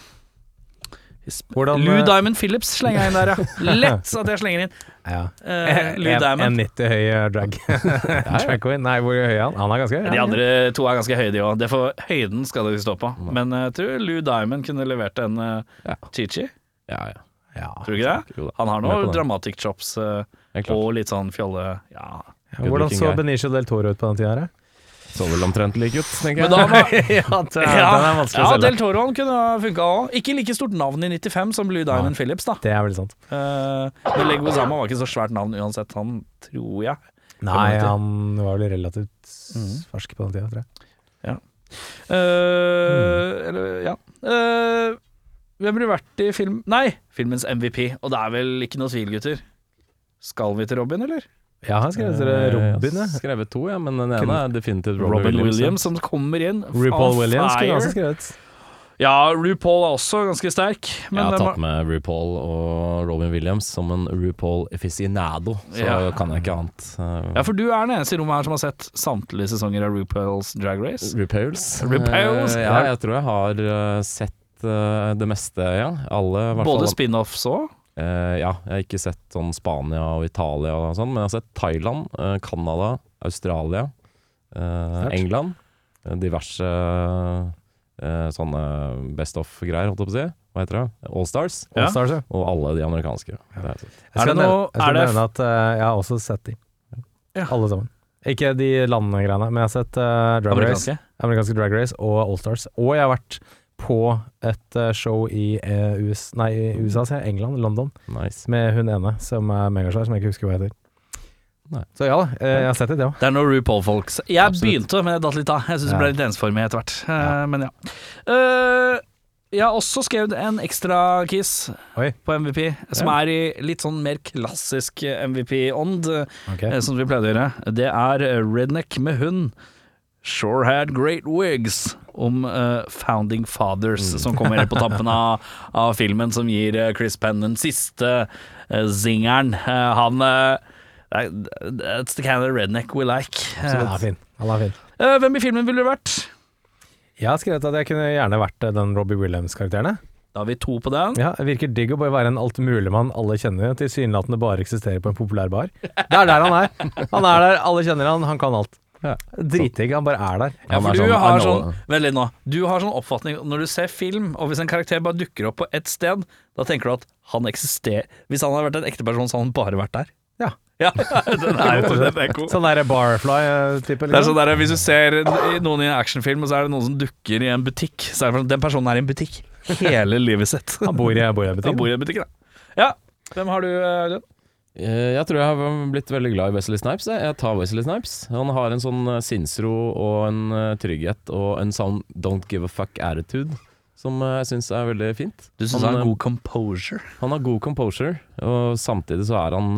Hvordan, Lou eh, Diamond Phillips slenger jeg inn der, ja. Lett at jeg slenger inn. Ja. Uh, Lou En- Diamond. 1,90 høy eh, drag. drag queen. Nei, hvor høy er han? Han er ganske høy. De andre to er ganske høye, de òg. Høyden skal de stå på. Men eh, jeg tror Lou Diamond kunne levert en uh, Ja. Chichi. Ja, ja. Tror du ikke det? Han har Med på noe det. dramatic chops klart. Og litt sånn fjolle Ja. Ja, Hvordan så. Benicio del Toro ut på den tida? her, Så vel omtrent like ut, tenker Men da ja, det ja, den er vanskelig å selge. Ja, Del Toroen kunne ha funka òg. Ikke like stort navn i 95 som Blue Diamond Phillips, da. Det er veldig sant. Uh, men Leguizamo var ikke så svært navn uansett, han tror jeg. Nei, han var vel relativt Mhm. fersk på den tida, tror jeg. Eh, Eller, ja. Uh, hvem burde vært i film Nei, filmens MVP. Og det er vel ikke noe tvil, gutter. Skal vi til Robin, eller? Ja, han skrevet dere Eh, Robin, Jeg har skrevet to, ja, men den ene er definitivt Robin, Robin Williams, Williams. som kommer inn. RuPaul Williams kunne også skrevet. Ja, RuPaul er også ganske sterk. Jeg har tatt med RuPaul og Robin Williams som en RuPaul aficionado, så Ja. kan jeg ikke annet. Ja, for du er den eneste i rommet her som har sett samtlige sesonger av RuPaul's Drag Race. RuPauls. RuPauls, Eh, ja. jeg tror jeg har eh, sett det meste, ja. Alle, Både spin-offs òg. Eh, ja, jeg har ikke sett sånn Spania og Italia og sånn, men jeg har sett Thailand, eh, Canada, Australia, eh, England. diverse eh, sånne best of-greier, holdt jeg på å si. Hva heter det? Allstars. Ja. All Stars, ja. Og alle de amerikanske. Det har jeg. Skal, Er det noe- nevne, jeg skal er det- nevne at jeg har også sett de. Ja. Alle sammen. Ikke de landegreiene, men jeg har sett uh, Drag Race, Amerikanske. amerikanske Drag Race og Allstars. Og jeg har vært på et eh, show i eh, US, nei, USA, sier jeg, England, London, Nice. med hun ene som er megasvær, som jeg ikke husker hva heter. Nei. Så ja da, eh, jeg har sett det, det òg. Det er noe RuPaul-folks. Jeg Absolutt. begynte, men jeg datt litt av. Jeg syns det ble litt ensformig etter hvert. Ja. Men ja. Eh, jeg har også skrevet en ekstra kiss Oi. på MVP, som er i litt sånn mer klassisk MVP-ånd, Ok. eh, som vi pleide å gjøre. Det er Redneck med hund. Sure had great wigs. Om uh, Founding Fathers, Mm. som kommer på tampen av, av filmen, som gir uh, Chris Penn den siste uh, zingeren. Han That's the kind of redneck we like. Så er fin. Han er fin. Hvem i filmen ville du vært? Jeg har skrevet at jeg kunne gjerne vært den Robbie Williams-karakteren. Da har vi to på den. Ja, virker digg å bare være en altmuligmann alle kjenner, tilsynelatende bare eksisterer på en populær bar. Det er der han er. Han er der, alle kjenner han, han kan alt. Ja. Dritdigg, han bare er der. Ja, for er du sånn, har sånn Veldig nå. Du har sånn oppfatning når du ser film, og hvis en karakter bare dukker opp på ett sted, da tenker du at han eksisterer Hvis han hadde vært en ekte person, så hadde han bare vært der. Ja. Ja, den er god. Den er god. Sånn der Barfly-type. Det er sånn der, Hvis du ser noen i en actionfilm, og så er det noen som dukker i en butikk, så er det sånn den personen er i en butikk hele livet sitt. Han bor i, bor i en butikk. Han bor i en butikk, da. Ja. Hvem har du, eh, Audun? Eh, Jeg tror jeg har blitt veldig glad i Wesley Snipes. Jeg, jeg tar Wesley Snipes. Han har en sånn eh, sinnsro og en eh, trygghet og en sånn don't give a fuck-attitude som eh, jeg syns er veldig fint. Du syns han, han har god composure? Han har god composure, og samtidig så er han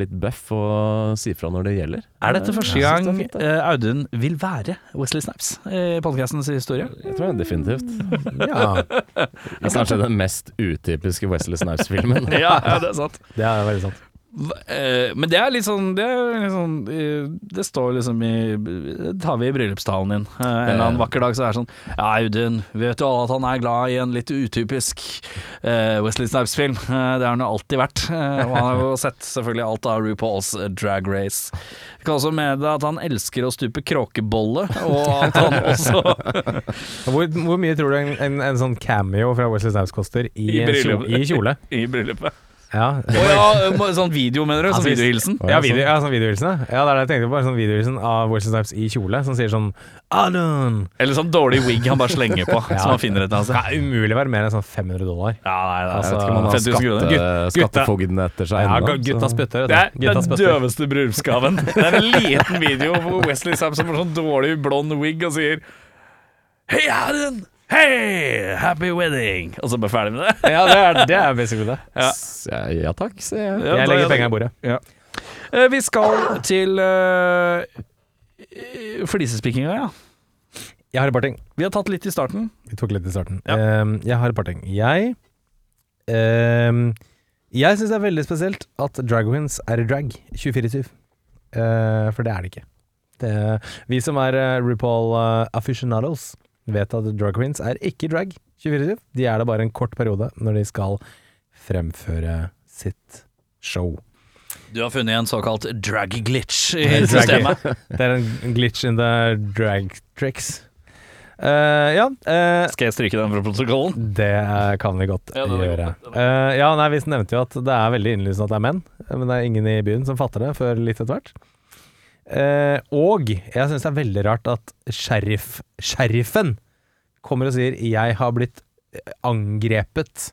litt buff og sier fra når det gjelder. Er dette første gang det fint, Audun vil være Wesley Snipes i podcastens historie? Jeg tror det er definitivt. Ja, Det er kanskje den mest utypiske Wesley Snipes-filmen. ja, ja, det er sant. det er veldig sant. Eh, Men det er litt sånn Det, litt sånn, eh, det står liksom i Det tar vi i bryllupstalen din. Eh, En eller annen vakker dag så er det sånn Ja, Audun, vet jo alle at han er glad i en litt utypisk Wesley Snipes-film? Det har han jo alltid vært. Og han har jo sett selvfølgelig alt av RuPaul's Drag Race. Jeg kan også meddele at han elsker å stupe kråkebolle, og at han også Hvor, hvor mye tror du en, en, en sånn cameo fra Wesley Snipes koster i, I bryllup. kjole? I bryllupet. Ja, Oh, ja, sånn video, mener du? Sånn Altså, videohilsen? ja, video, ja sånn videohilsen. ja. Det er det jeg tenkte på. Sånn videohilsen av Wesley Snipes i kjole, som sier sånn Adon! Eller sånn dårlig wig han bare slenger på, Ja. som han finner et altså. Det er umulig å være mer enn sånn 500 dollar. Ja, nei, nei, Jeg Altså, vet ikke om han har 50 skatte, skattefogden etter seg Ja, gutta spytter. Det er den døveste bryllupsgaven. Det er en liten video hvor Wesley Snipes som har sånn dårlig blond wig og sier Hei, Aden! Hei, happy wedding! Og så bare ferdig med det. Ja, det er, det er basically det. Ja. Ja, ja takk, sier jeg. Ja, Jeg legger penga i bordet. Eh, Vi skal til uh, flisespikkinga, ja. Jeg har et par ting. Vi har tatt litt i starten. Vi tok litt i starten. Ja. Um, jeg har et par ting. Jeg um, Jeg syns det er veldig spesielt at dragwins er i drag 24-7. Uh, for det er det ikke. Det, vi som er eh, RuPaul uh, aficionados, vet at drag queens er ikke drag 24-7. De er det bare en kort periode når de skal fremføre sitt show. Du har funnet en såkalt drag glitch i Drag- systemet. Det er en glitch in the drag tricks. Uh, ja, uh, Skal jeg stryke den fra protokollen? Det kan vi godt Ja, gjøre. godt, Uh, Eh, ja, nei, Vi nevnte jo at det er veldig innlysende at det er menn, men det er ingen i byen som fatter det før litt etter hvert. Eh, og jeg syns det er veldig rart at sheriff, sheriffen kommer og sier 'jeg har blitt eh, angrepet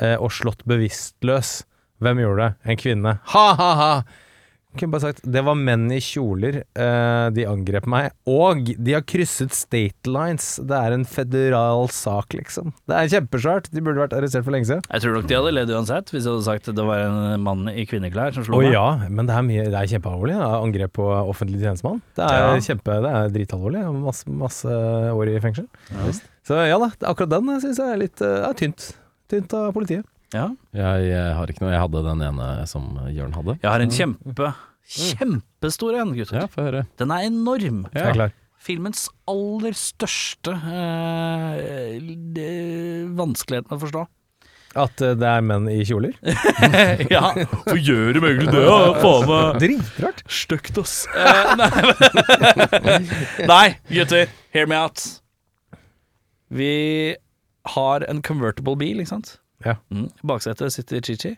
eh, og slått bevisstløs'. Hvem gjorde det? En kvinne. Ha-ha-ha! Kunne bare sagt det var menn i kjoler, eh, de angrep meg, og de har krysset state lines. Det er en federal sak, liksom. Det er kjempesvært. De burde vært arrestert for lenge siden. Jeg tror nok de hadde ledd uansett, hvis jeg hadde sagt det var en mann i kvinneklær som slo Å meg. ja, men det er, mye, det er kjempealvorlig. Ja. Angrep på offentlig tjenestemann. Det er Ja. kjempe, det er dritalvorlig. Masse, masse år i fengsel. Så ja da, akkurat den syns jeg er litt eh, er tynt. Tynt av politiet. Ja. Jeg, jeg har ikke noe. Jeg hadde den ene som Jørn hadde. Jeg har en kjempe, kjempestor en, gutter. Ja, få høre. Den er enorm. Jeg er klar. Filmens aller største eh, vanskelighet vanskeligheten å forstå. At eh, det er menn i kjoler? ja, Hvorfor gjør de egentlig det? Ja, faen meg Dritrart. stygt, ass. Eh, nei. nei, gutter, hear me out. Vi har en convertible bil, ikke sant? Ja. Mm. Baksetet sitter Chichi.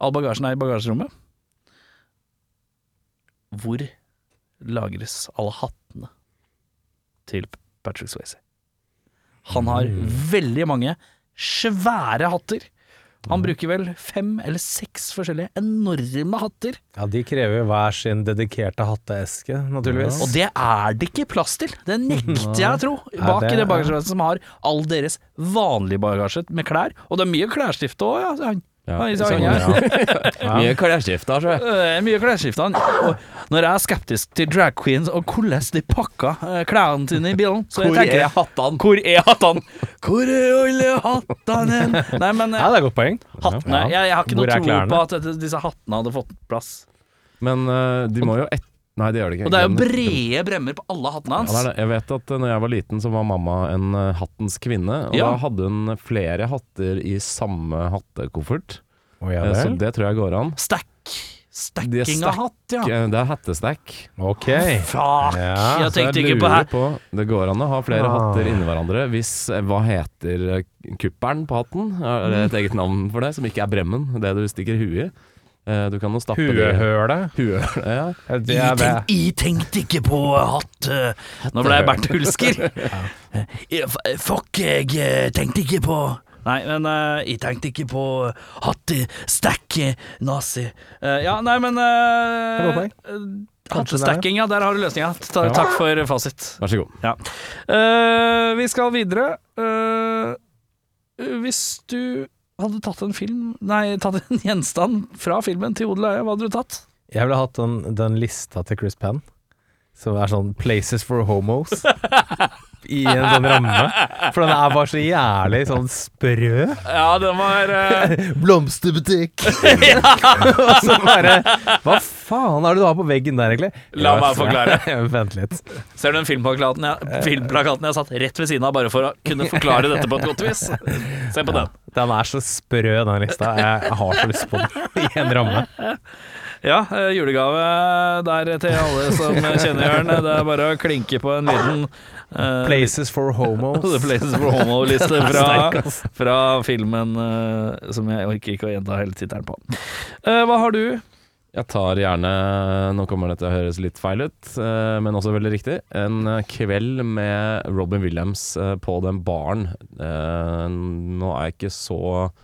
All bagasjen er i bagasjerommet. Hvor lagres alle hattene til Patrick Swayze? Han har veldig mange svære hatter. Han bruker vel fem eller seks forskjellige enorme hatter. Ja, de krever hver sin dedikerte hatteeske, naturligvis. Og det er det ikke plass til. Det nekter jeg å tro. Bak i det bagasjerommet som har all deres vanlige bagasje med klær. Og det er mye klesskifte òg, ja. Ja. i så Sånn, ja. Mye klesskifter, da, tror jeg. Øh, mye klesskifter. Når jeg er skeptisk til drag queens og hvordan de pakker øh, klærne sine i bilen, så jeg Hvor tenker er hattene? Hvor er hattene? Hvor er alle hattene hen? Nei, men Ja, det er et godt poeng. hattene jeg, jeg har ikke noe tro på at disse hattene hadde fått plass. Men uh, de må jo et... Nei, det gjør det ikke. Og det er jo brede bremmer på alle hattene Ja, hans. det er det. Jeg vet at uh, når jeg var liten, så var mamma en uh, hattens kvinne. Og Ja. da hadde hun flere hatter i samme hattekoffert. Oh, ja Eh, Så det tror jeg går an. Stack. Stacking av hatt, ja. Eh, Det er hattestack. Ok. Fuck, Ja, jeg tenkte tenkte ikke på her. på Det går an å ha flere Ah. hatter inni hverandre hvis eh, Hva heter eh, kuppelen på hatten? Er det et eget navn for det? Som ikke er bremmen, det du stikker huet i? Eh, Du kan jo stappe det i Huehølet. huet. Ja. Ja, Det er det. Jeg tenkte ikke på hatt øh, Nå ble jeg Bernt Hulsker. Eh, Fuck, jeg eh, tenkte ikke på Nei, men uh, jeg tenkte ikke på hatt, stack, nazi. Uh, ja, nei, men uh. Hattestacking, ja, der har du løsninga. Ta, Ja. Takk for fasit. Vær så god. Ja. Uh, vi skal videre. Eh, hvis du hadde tatt en film Nei, tatt en gjenstand fra filmen til Odel Øye, hva hadde du tatt? Jeg ville hatt den, den lista til Chris Penn, som er sånn 'Places for homos'. I en sånn ramme. For den er bare så jævlig sånn sprø. Ja, den var uh... Blomsterbutikk! Og så bare Hva faen er det du har på veggen der, egentlig? La meg forklare. Vent litt. Ser du den filmplakaten jeg, filmplakaten jeg satt rett ved siden av, bare for å kunne forklare dette på et godt vis? Se på den. Den er så sprø, den lista. Jeg har så lyst på den i en ramme. Ja, eh, julegave der til alle som kjenner Jørn. Det er bare å klinke på en liten eh, Places for homos. Places for Homo-liste fra, fra filmen uh, som jeg orker ikke å gjenta hele tittelen på. Eh, hva har du? Jeg tar gjerne Nå kommer det til å høres litt feil ut, eh, men også veldig riktig. En eh, kveld med Robin Williams eh, på den baren. Nå er jeg ikke så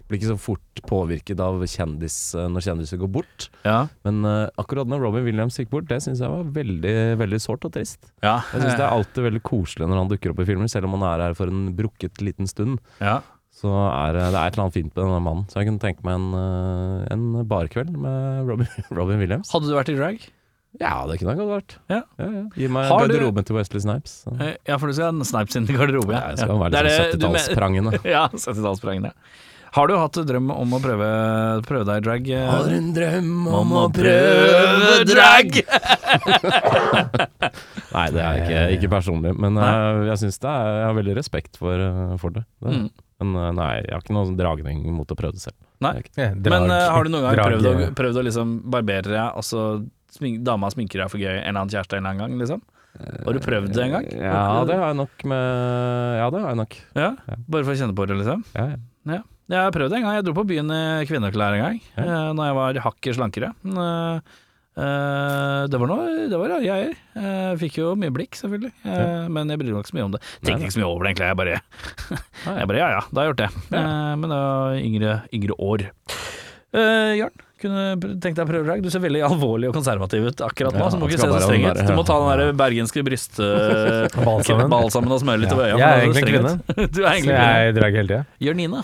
Blir ikke så fort påvirket av kjendis når kjendiser går bort. Ja. Men akkurat når Robin Williams gikk bort, det syns jeg var veldig, veldig sårt og trist. ja. Jeg syns det er alltid veldig koselig når han dukker opp i filmer, selv om han er her for en brukket liten stund. ja. Så er det, er et eller annet fint med denne mannen. Så jeg kunne tenke meg en, eh, en barkveld med Robin, Robin Williams. Hadde du vært i drag? Ja, det kunne jeg godt vært. Ja. Ja, ja. Gi meg Har du- garderoben til Wesley Snipes. Så. Eh, Ja, for du skal ha en Snipes inn i garderoben. Ja, jeg skal være er litt sånn 70-tallsprangende. Ja, 70-tallsprangende. Har du hatt drøm om å prøve, prøve deg i drag? Har en drøm om å prøve drag! Nei, det er ikke, ikke personlig. Men Nei. jeg synes det er, jeg har veldig respekt for, eh, for det. det. Mm. Men eh, nei, jeg har ikke noen dragning mot å prøve det selv. Nei. Det Ja. Men uh, har du noen gang prøvd å, prøvd å liksom barbere deg, og så smink, dama sminker deg for gøy en eller annen kjæreste en eller annen gang, liksom? Har du prøvd det en gang? Ja, det har jeg nok med Ja, det har jeg nok. Ja, Bare for å kjenne på det, liksom? Ja, ja. Ja. Jeg har prøvd det en gang. Jeg dro på byen i kvinneklær en gang, Ja. eh, når jeg var hakket slankere. Eh, eh, det var noe Det var rare greier. Jeg fikk jo mye blikk, selvfølgelig, ja. men jeg bryr meg ikke så mye om det. Tenkte ikke så mye over det, egentlig. Jeg bare, ja. jeg bare ja ja, da har jeg gjort det. Eh, men det var yngre, yngre år. Uh, Jørn, kunne tenkt deg å prøve drag? Du ser veldig alvorlig og konservativ ut akkurat nå, Ja, så du må ikke se så streng ut. Du må ta den der bergenske bryst... eh, og smøre litt Ja. over øya. Jeg er egentlig kvinne, du. Er Så egentlig kvinne. jeg drar hele tida. Jørnine.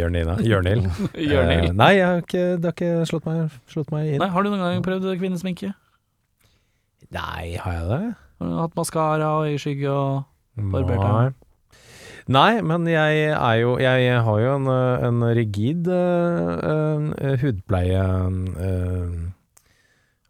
Jørnina. Jørnil. Jørnil. Eh, nei, har ikke, det har ikke slått meg, slått meg inn. Nei, har du noen gang prøvd kvinnesminke? Nei, har jeg det? Har du hatt maskara og øyeskygge og Barbert, Nei. men jeg er jo Jeg har jo en, eh, en rigid uh, uh, hudpleie uh,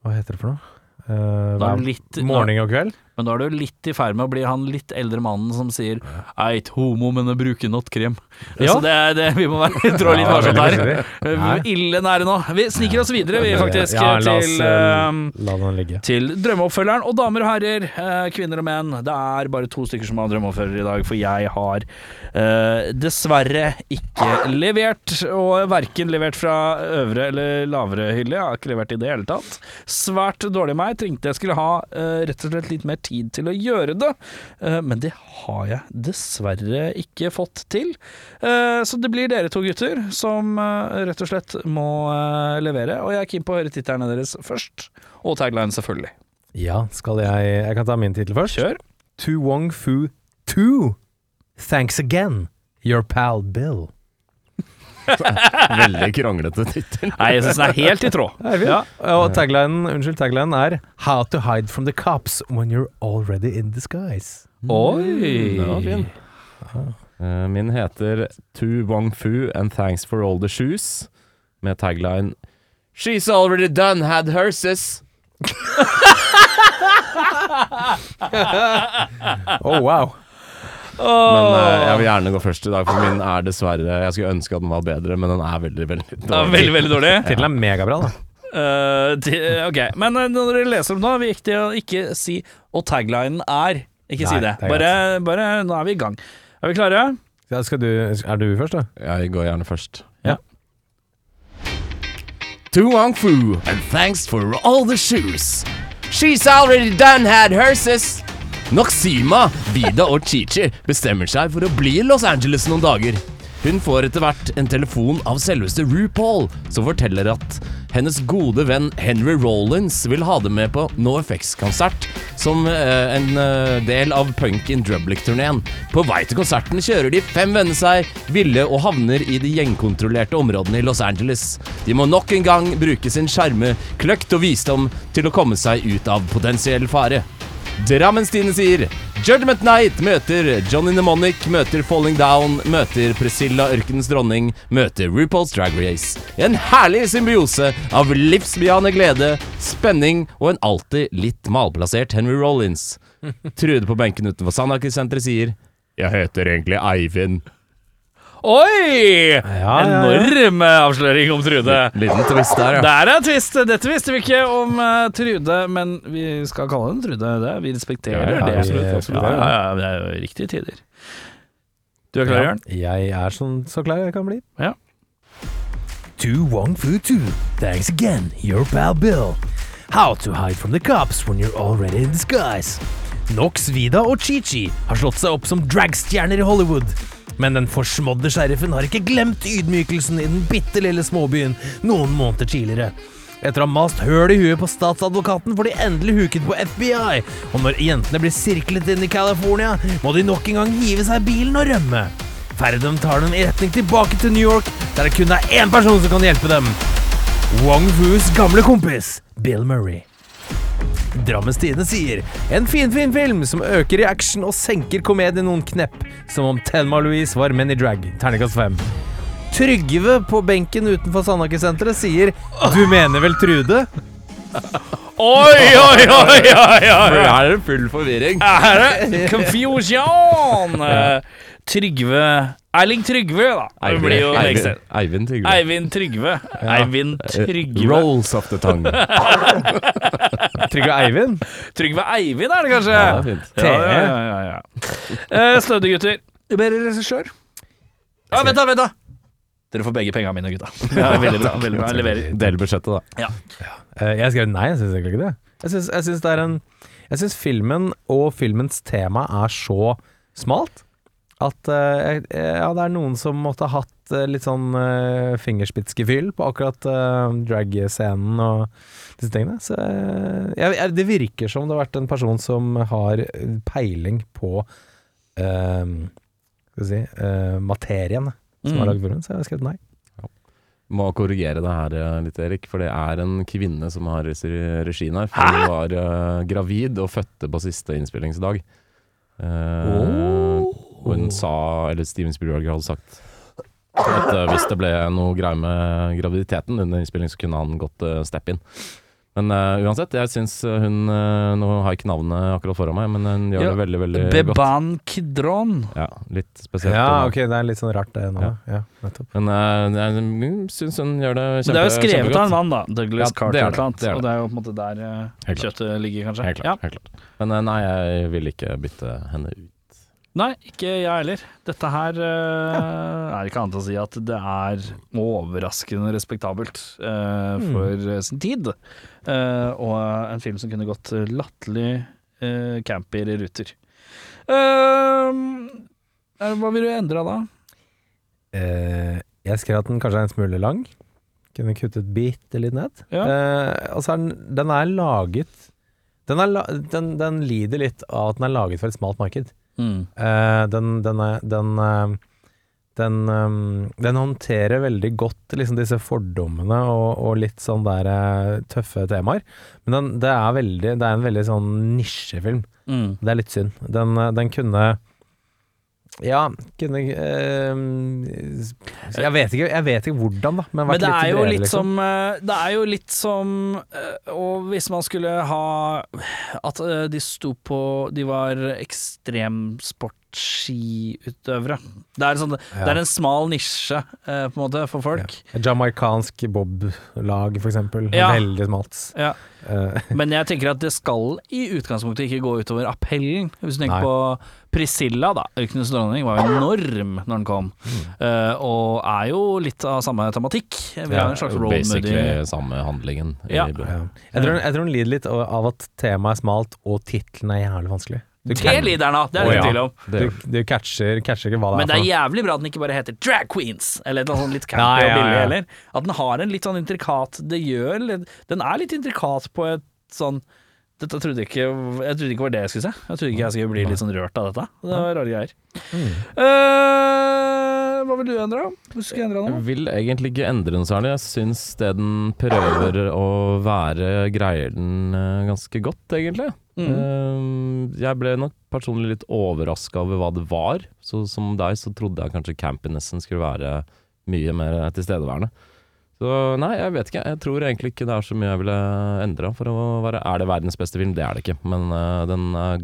Hva heter det for noe? Hver litt, morgen og kveld? Men da er du litt i ferd med å bli han litt eldre mannen som sier 'eit homo, men jeg bruker nattkrem'. Ja. Så det, er- det, vi må være, trå litt varsomt her. Ille nære nå. Vi sniker oss videre, vi, faktisk, Ja, til eh, eh, ligge. til drømmeoppfølgeren. Og damer og herrer, eh, kvinner og menn, det er bare to stykker som har drømmeoppfølger i dag, for jeg har uh, dessverre ikke levert, og verken levert fra øvre eller lavere hylle. Jeg har ikke levert i det hele tatt. Svært dårlig av meg. Trengte jeg skulle ha uh, rett og slett litt mer tid til å gjøre det, eh, men det har jeg dessverre ikke fått til. Eh, Så det blir dere to gutter som eh, rett og slett må levere, og jeg er keen på å høre titlene deres først, og tagline selvfølgelig. Ja, skal jeg Jeg kan ta min tittel først. Kjør. To Wong Fu 2. Thanks again, your pal Bill. Veldig kranglete tittel. Nei, jeg syns den er helt i tråd. Ja. Og taglinen, unnskyld, taglinen er How to hide from the cops when you're already in disguise. Oi! Den var fin. Eh, Min heter To Wong Fu and thanks for all the shoes, med tagline She's already done had herses. Oh, wow. Men eh, jeg vil gjerne gå først i dag, for min er dessverre Jeg skulle ønske at den var bedre, men den er veldig, veldig Ja, dårlig. veldig, veldig dårlig. Tittelen er megabra, da. Eh, ti- ok, men eh, når dere leser om det, er det viktig å ikke si Og taglinen er. Ikke si Nei, det. det er Bare, bare Nå er vi i gang. Er vi klare? Ja, skal du, er du først, da? Jeg går gjerne først. Ja. To Wong Fu, and thanks for all the shoes. She's already done had herses. Noxima, Vida og Chichi bestemmer seg for å bli i Los Angeles noen dager. Hun får etter hvert en telefon av selveste RuPaul, som forteller at hennes gode venn Henry Rollins vil ha dem med på NoFX-konsert som eh, en eh, del av Punk in Drublic-turneen. På vei til konserten kjører de fem venner seg ville og havner i de gjengkontrollerte områdene i Los Angeles. De må nok en gang bruke sin sjarme, kløkt og visdom til å komme seg ut av potensiell fare. Drammenstine sier Judgment Night møter Johnny Mnemonic, møter Falling Down, møter Priscilla Ørkenens dronning, møter RuPaul's Drag Race. En herlig symbiose av livsbejaende glede, spenning og en alltid litt malplassert Henry Rollins. Trude på benken utenfor Sandaker-senteret sier Jeg heter egentlig Eivind. Oi! Enorm avsløring om Trude. Liten twist der, ja. Der er twist. Dette visste vi ikke om uh, Trude, men vi skal kalle henne Trude. Det. Vi respekterer Ja, det. absolutt, absolutt. Ja, ja, det er jo riktige tider. Du er klar, Jørn? Jeg er sånn så klar jeg kan bli. Ja. To Wong Fu 2. Thanks again, your pal Bill. How to hide from the cops when you're already in disguise. Nox, Vida og Chi-Chi har slått seg opp som dragstjerner i Hollywood. Men den forsmådde sheriffen har ikke glemt ydmykelsen i den bitte lille småbyen noen måneder tidligere. Etter å ha mast høl i huet på statsadvokaten får de endelig huket på FBI, og når jentene blir sirklet inn i California, må de nok en gang hive seg bilen og rømme. Ferden tar dem i retning tilbake til New York, der det kun er én person som kan hjelpe dem. Wong Fus gamle kompis, Bill Murray. Drammens Tidende sier en finfin film som øker i action og senker komedien noen knepp, som om Thelma Louise var menn i drag. Terningkast fem. Trygve på benken utenfor Sandaker-senteret sier Du mener vel Trude? Oi, oi, oi, oi, oi. her er det full forvirring. Her er det confusion! Eh, Trygve Erling Trygve, da. Det blir jo Eivind. Eivind Trygve. Eivind Trygve. Eivind Trygve. Rolls of the tongue. Trygve Eivind? Trygve Eivind er det kanskje? Ja, det er fint. Ja, ja, ja, ja, ja. Eh, Stødige gutter. Ber regissør. Ja, vent da, vent da! Dere får begge pengene mine, gutta. Ja, veldig bra. veldig bra, Jeg leverer. Del budsjettet, da. Eh, Jeg skrev nei, jeg syns egentlig ikke det. Jeg syns, jeg syns det er en Jeg syns filmen og filmens tema er så smalt at uh, ja, det er noen som måtte ha hatt uh, litt sånn uh, fingerspitzgefühl på akkurat uh, drag-scenen og disse tingene. Så jeg, jeg, det virker som det har vært en person som har peiling på Skal vi si materien som Mm. har lagd filmen, så jeg har skrevet nei. Må korrigere det her litt, Erik, for det er en kvinne som har regi- regien her. For hun var gravid og fødte på siste innspillingsdag. Uh, Og hun sa, eller Steven Spielberg hadde sagt at eh, hvis det ble noe greier med graviditeten under innspilling, så kunne han godt uh, steppe inn. Men uh, uansett, jeg syns hun uh, Nå har jeg ikke navnet akkurat foran meg, men hun gjør Ja, det veldig, veldig godt. Beban Kidron. Ja, litt spesielt. Ja, ok, det er litt sånn rart det nå. Ja, Ja, Men uh, jeg syns hun gjør det Men det er jo skrevet av en mann, da. Douglas Ja, Carter. det det, et annet, det. Og det er jo på en måte der eh, kjøttet ligger, kanskje. Helt klart. helt klart. Men eh, nei, jeg vil ikke bytte henne ut. Nei, ikke jeg heller. Dette her eh, er ikke annet å si at det er overraskende respektabelt uh, for mm. sin tid. Uh, og en film som kunne gått latterlig uh, i Uh, hva vil du endre da? Jeg skrev at den kanskje er en smule lang. Kunne kuttet bitte litt ned. Ja. Og så er den, den er laget den, er den, den lider litt av at den er laget for et smalt marked. Mm. Eh, den den, den, eh, den, eh, den håndterer veldig godt liksom disse fordommene og, og litt sånn der tøffe temaer. Men den, det, er veldig, det er en veldig sånn nisjefilm. Mm. Det er litt synd. Den, den kunne Ja, kunne øh, jeg, vet ikke, jeg vet ikke hvordan, da. Men, Men det er bredere, liksom. som eh, Det er jo litt som eh, Og hvis man skulle ha At eh, de sto på De var ekstremsportskiutøvere. Det er, sånn, det er en smal nisje, eh, på en måte, for folk. Ja. Jamaicansk boblag, for eksempel. Ja. Veldig smalt. Ja. Uh. Men jeg tenker at det skal i utgangspunktet ikke gå utover appellen. Hvis du tenker Nei. på Priscilla, da. 'Ørkenens dronning' var jo enorm når den kom. Eh, og er jo litt av samme tematikk. Vi Ja, har en slags role Basically samme handlingen. Ja. ja. jeg, tror, jeg tror den lider litt av av at temaet er smalt, og tittelen er jævlig vanskelig. Du, Det er lider den det er det Å, ingen ja. tvil om. du, du catcher, catcher ikke hva det er. Men er det er jævlig bra at den ikke bare heter Drag Queens, eller noe sånt litt campy Ja, ja, og billig heller. At den har en litt sånn intrikat Det gjør Den er litt intrikat på et sånn dette trodde jeg ikke Jeg trodde ikke var det jeg skulle se. Jeg trodde ikke jeg skulle bli litt sånn rørt av dette. Det var rare greier. Mm. Uh, hva vil du endre? Du skulle endre Jeg noe? vil egentlig ikke endre den særlig. Jeg syns det den prøver å være, greier den eh, ganske godt, egentlig. Mm. Eh, jeg ble nok personlig litt overraska over hva det var. Så som deg så trodde jeg kanskje campinessen skulle være mye mer tilstedeværende. Så nei, jeg vet ikke. Jeg tror egentlig ikke det er så mye jeg ville endra for å være Er det verdens beste film? Det er det ikke, men uh, den er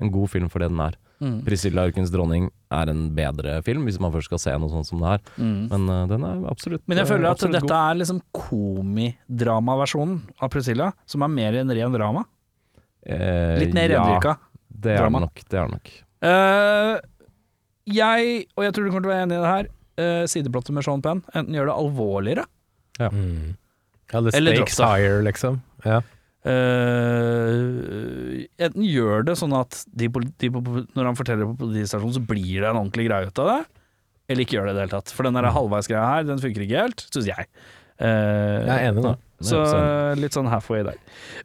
en god film for det den er. Mm. Priscilla Ørkens dronning er en bedre film, hvis man først skal se noe sånt som det her. Mm. Men uh, den er absolutt Men jeg føler at dette dette er liksom komidramaversjonen av Priscilla, som er mer enn ren drama. Eh, Litt mer rendyrka. Ja, det er drama. det nok. Det er det nok. Eh, jeg, og jeg tror du kommer til å være enig i det her, uh, sideplottet med Sean Penn, enten gjør det alvorligere Mm. Ja, the Eller stakes dropp det. higher, liksom. Ja. eh, Enten gjør det sånn at de, poli- de, på- når han forteller på politistasjonen, så blir det en ordentlig greie ut av det, eller ikke gjør det i det hele tatt. For den Mm. der halvveisgreia her, den funker ikke helt, syns jeg. Eh, Jeg er enig, da. Så litt sånn halfway der.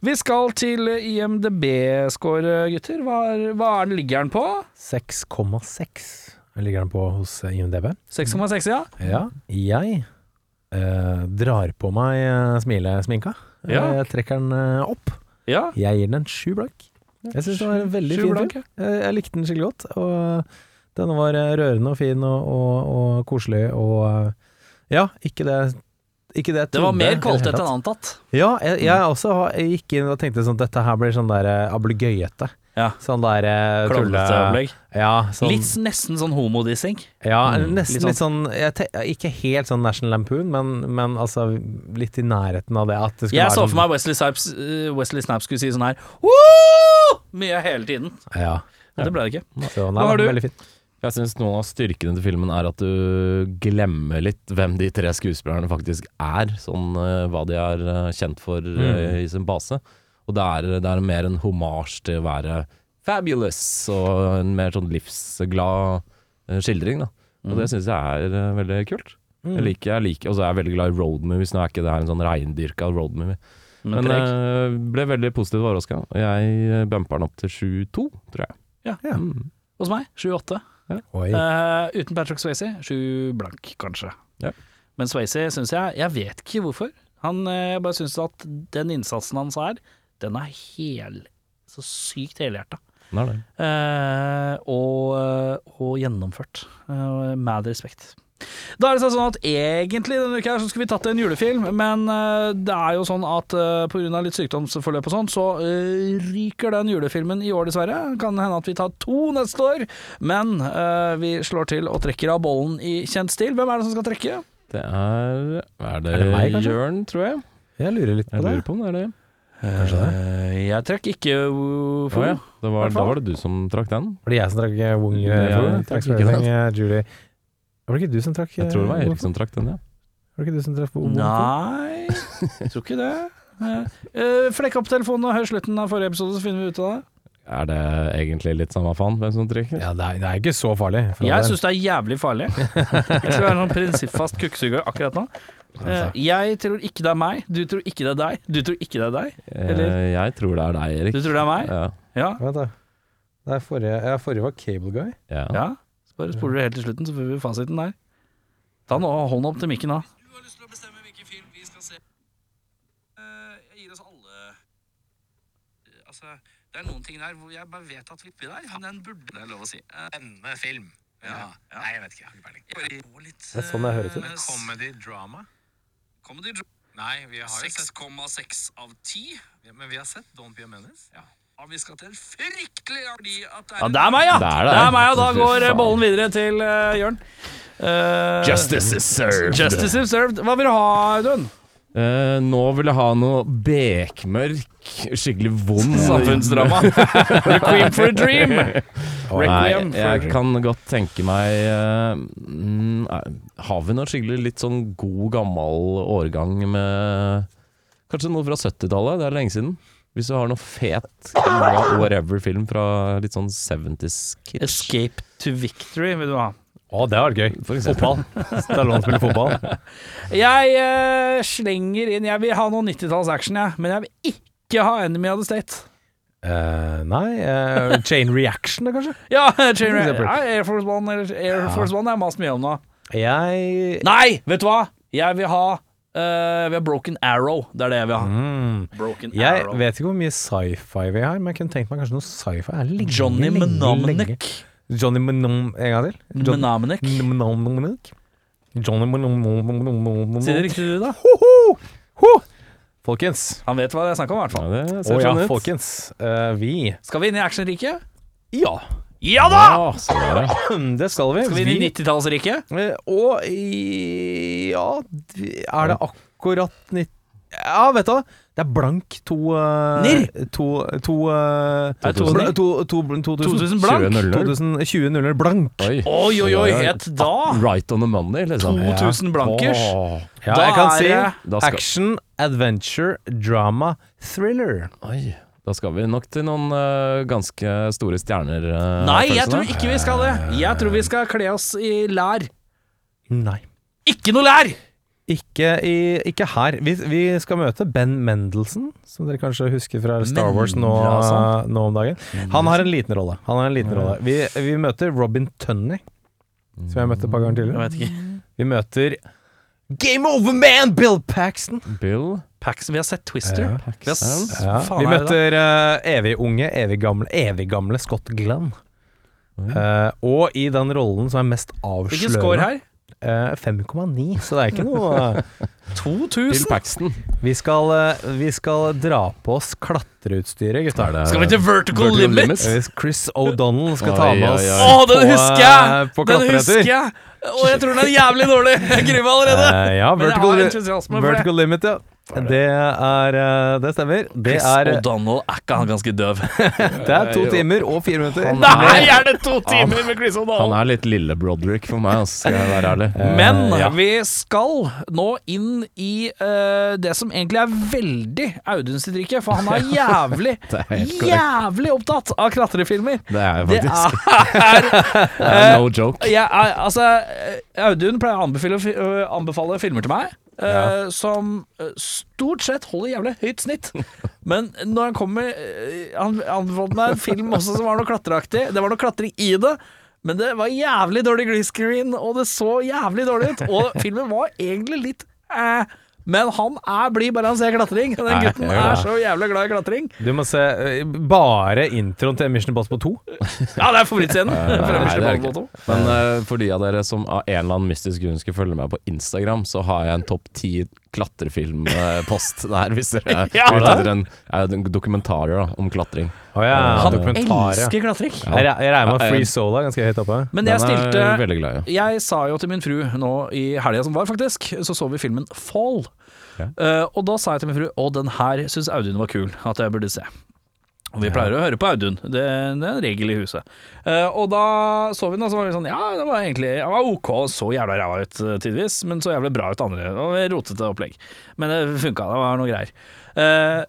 Vi skal til IMDb-score, gutter. Hva, er, hva er den ligger den på? 6,6 ligger den på hos eh, IMDb. 6,6, ja. Ja, jeg eh, drar på meg smilesminka. Ja. Jeg trekker den eh, opp. Ja, Jeg gir den en sju blank. Jeg syns det var en veldig fin blank, film. Jeg, jeg likte den skikkelig godt. Og den var eh, rørende og fin og, og, og koselig og eh, Ja, ikke det ikke det jeg det var mer kvalitet enn antatt. Ja, jeg, jeg også jeg gikk inn og tenkte sånn dette her blir sånn der eh, ablegøyete. Ja. Sånn der eh. Klovnete opplegg. Ja, sånn, Litt nesten sånn homodissing. ja Mm, nesten litt litt sånn, Ikke helt sånn National Lampoon, men, men altså litt i nærheten av det. Det Jeg så sånn- for meg Wesley Snipes, eh, Wesley Snipes skulle si sånn her Woo! Mye hele tiden. Ja, Men det ble det ikke. så nei, Hva har du? veldig fint. Jeg syns noen av styrkene til filmen er at du glemmer litt hvem de tre skuespillerne faktisk er. Sånn eh, hva de er eh, kjent for eh, i sin base. Og det er, det er mer en homasj til å være fabulous og en mer sånn livsglad skildring. da Og det syns jeg er veldig kult. Jeg liker, jeg liker, og så er jeg veldig glad i road movies. Nå er ikke det her en sånn reindyrka road movie. Men, Men eh, ble veldig positivt overraska. Jeg bumper den opp til 7-2, tror jeg. Ja. Ja. Mm. Hos meg 7-8. Oi. Uh, uten Patrick Swayze sju blank, kanskje. Ja. Men Swayze syns jeg Jeg vet ikke hvorfor. Han, eh, jeg bare syns at den innsatsen hans er, den er hel Så sykt helhjerta. Er det. Eh, og, og gjennomført. Uh, med respekt. Da er det sånn at egentlig denne uka her så skulle vi tatt en julefilm, men eh, det er jo sånn at uh, pga. litt sykdomsforløp og sånn, så eh, ryker den julefilmen i år, dessverre. Kan hende at vi tar to neste år, men eh, vi slår til og trekker av bollen i kjent stil. Hvem er det som skal trekke? Det er Er det, Er det meg, kanskje? Jørn, tror jeg? Jeg lurer litt på Jeg det. lurer på om det er det. Kanskje det. Eh, jeg trakk ikke uh, Å ja. Det da var det du som trakk den. Var det jeg som trakk eh, Wong? Ja, eh, Takk ikke skal du ha, Julie. Var det ikke du som trakk Jeg tror det var eh, Erik som trakk den, ja. Var det ikke du som traff Wong? Nei, jeg tror ikke det. Eh, eh, flekk opp telefonen og hør slutten av forrige episode, så finner vi ut av det. Er det egentlig litt samme faen hvem som trykker? Ja, det er, det er ikke så farlig. for Jeg syns det er jævlig farlig. Jeg skal være noen prinsippfast kukksuger akkurat nå. Uh, Jeg tror ikke det er meg, du tror ikke det er deg, du tror ikke det er deg. Eller? Uh, Jeg tror det er deg, Erik. Du tror det er meg? Ja. Ja. Vent, da. Det er forrige, ja, forrige var Cable Guy. ja. ja. Bare spoler du helt til slutten, så får vi fasiten der. Ta nå hånda opp til mikken, da. Du har lyst til å bestemme hvilken film vi skal se. Eh, jeg gir oss alle Eh, Altså, det er noen ting der hvor jeg bare vet at vi er der, men den burde det er lov å si. Denne Spennende film. Ja. Nei, jeg vet ikke. Jeg har ikke peiling. bare gå litt, Det er sånn jeg hører eh, Comedy drama? Comedy drama. Nei, vi har jo sett 6,6 av 10. Ja, Men vi har sett Don't Be a Menace. Ja. Ja, vi skal til fryktelig fordi at det er Ja, det er meg, ja! Det er Det det. er meg, og da går eh, bollen videre til uh, Jørn. Eh, Justice is served. Justice is served. Hva vil du ha, Audun? Eh, nå vil jeg ha noe bekmørk, skikkelig vond Samfunnsdrama. Requiem for a dream. Nei, for a jeg dream. kan godt tenke meg eh, mm, eh, Har vi noe skikkelig litt sånn god, gammel årgang med Kanskje noe fra 70-tallet? Det er lenge siden. Hvis du har noe fet whatever-film fra litt sånn 70s-kitsch. Escape to victory vil du ha. Å, det hadde vært gøy. Fotball. Stallone spiller fotball. Jeg eh, slenger inn Jeg vil ha noe 90-talls action, jeg. Men jeg vil ikke ha Enemy of the State. Eh, nei eh, Chain Reaction, da, kanskje? Ja, Chain Reaction. ja, Air Force One eller Air Force One har jeg mast mye om nå. Jeg Nei, vet du hva? Jeg vil ha eh, Vi har Broken Arrow. Det er det vi har. ha. mm, Jeg Arrow. vet ikke hvor mye sci-fi vi har, men jeg kunne tenkt meg kanskje noe sci-fi. er Johnny lenge. Johnny Mnom En gang til? Mnemonic? Johnny Mnemonic Si det riktig, du, da. Folkens. Han vet hva det er snakk om, i hvert Ja, det ser oh, sånn ut. folkens. uh, vi Skal vi inn i actionriket? Ja, Ja da! Ja, sånn er det. det skal vi. Skal vi inn i 90-tallsriket? Eh, Og i Ja, er det akkurat 90 Ja, vet du? Det er blank to uh, Nirr. To, to, uh, Er det to bla- nirr? to, to, 2000. 2000 blank? 20.00. 2020 blank. Oi. Oi, oi, oi, het da Right on the money, liksom. 2000 blankers. Ja, Da jeg kan si action, adventure, drama, thriller. oi, da skal vi nok til noen uh, ganske store stjerner. Uh, Nei, jeg tror ikke vi skal det. Jeg tror vi skal kle oss i lær. Nei. Ikke noe lær! Ikke, i, ikke her. Vi, vi skal møte Ben Mendelsen, som dere kanskje husker fra Star Wars nå, nå om dagen. Han har en liten rolle. Han har en liten rolle. Vi, vi møter Robin Tunney, som jeg møtte et par ganger Jeg tidligere. vet ikke. Vi møter Game Over Man, Bill Paxton. Bill Paxton. vi har sett Twister. Ja. Vi har s- Ja. faen Vi er møter uh, evig unge, evig gamle, evig gamle Scott Glenn. Eh, og i den rollen som er mest Hvilken score avslørende her? Eh, 5,9, så det er ikke noe eh, 2000? Bill Paxton. Vi skal, eh, vi skal dra på oss klatreutstyret, gutta. Skal vi til Vertical, Vertical Limit? Limits? Hvis Chris O'Donnell skal ta med oi, oss oi. Å, den husker eh, jeg! på Den husker jeg! Og jeg tror den er jævlig dårlig. Jeg gruer meg allerede. Uh, ja, Men jeg vertical, har entusiasme for det. vertical Limit, ja. Det er eh, Det stemmer. Det Chris er, O'Donnell er ikke han ganske døv? det er to timer og fire minutter. Nei, er det to timer med Chris O'Donnell?! Han er litt lille Broderick for meg, altså, skal jeg være ærlig. Men Eh, ja. vi skal nå inn i uh, det som egentlig er veldig Audun sitt rike, for han er jævlig, er jævlig opptatt av klatrefilmer. Det er jeg Det faktisk. er Det er no joke. er- altså, Audun pleier å anbefale, anbefale filmer til meg. Eh, Som eh, stort sett holder jævlig høyt snitt. Men når han kommer eh, Han anbefalte meg en film også som var noe klatreaktig. Det var noe klatring i det. Men det var jævlig dårlig green screen, og det så jævlig dårlig ut. Og filmen var egentlig litt eh, Men han er blid bare han ser klatring. Den Nei, gutten er det. så jævlig glad i klatring. Du må se eh, bare introen til Mission Impossible 2. Ja, det er favorittscenen. Nei, Fra Mission det det Impossible 2. Men uh, for de av dere som av en eller annen mystisk grunn skulle følge med på Instagram, så har jeg en topp ti klatrefilmpost der, hvis dere er Ja. ute etter en, en dokumentarer da, om klatring. Oh, ja, Han dokumentar, ja. elsker klatring. Jeg, jeg regner med Free er ganske høyt oppe. Men jeg stilte jeg glad ja. Jeg sa jo til min fru nå i helga som var, faktisk, så så vi filmen Fall. Ja. Eh, og da sa jeg til min fru Å, den her syns Audun var kul, at jeg burde se. Og vi pleier å høre på Audun, det, det er en regel i huset. Eh, og da så vi den, og så var vi sånn Ja, det var egentlig det var ok, så jævla ræva ut eh, tidvis, men så jævlig bra ut andre. Og rotete opplegg. Men det funka, det var noe greier. Eh,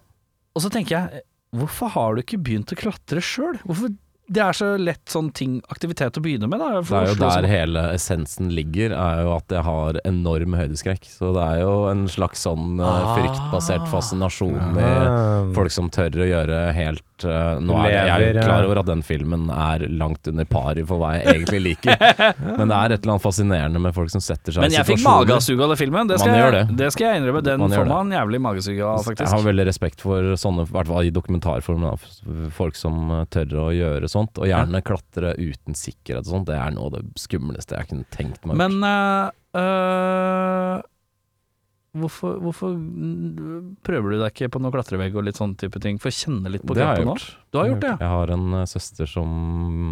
og så tenker jeg Hvorfor har du ikke begynt å klatre sjøl? Hvorfor Det er så lett sånn ting, aktivitet å begynne med, da. Det er jo der sånn- hele essensen ligger, er jo at jeg har enorm høydeskrekk. Så det er jo en slags sånn ah. fryktbasert fascinasjon i folk som tør å gjøre helt eh, Nå er jeg, jeg er klar over at den filmen er langt under pari for hva jeg egentlig liker, men det er et eller annet fascinerende med folk som setter seg Men jeg fikk magesug av den filmen. Det skal, Man gjør jeg, det. det skal jeg innrømme. Den Man får det. man jævlig magesug av, Jeg har veldig respekt for sånne, i hvert fall i dokumentarform, da, folk som eh, tør å gjøre sånt. Og gjerne klatre uten sikkerhet og sånt. Det er noe av det skumleste jeg kunne tenkt meg. Men uh, øh, hvorfor, hvorfor prøver du deg ikke på noe klatrevegg og litt sånn type ting? For å kjenne litt på kroppen nå? Du har gjort det, ja. Jeg har en eh, søster som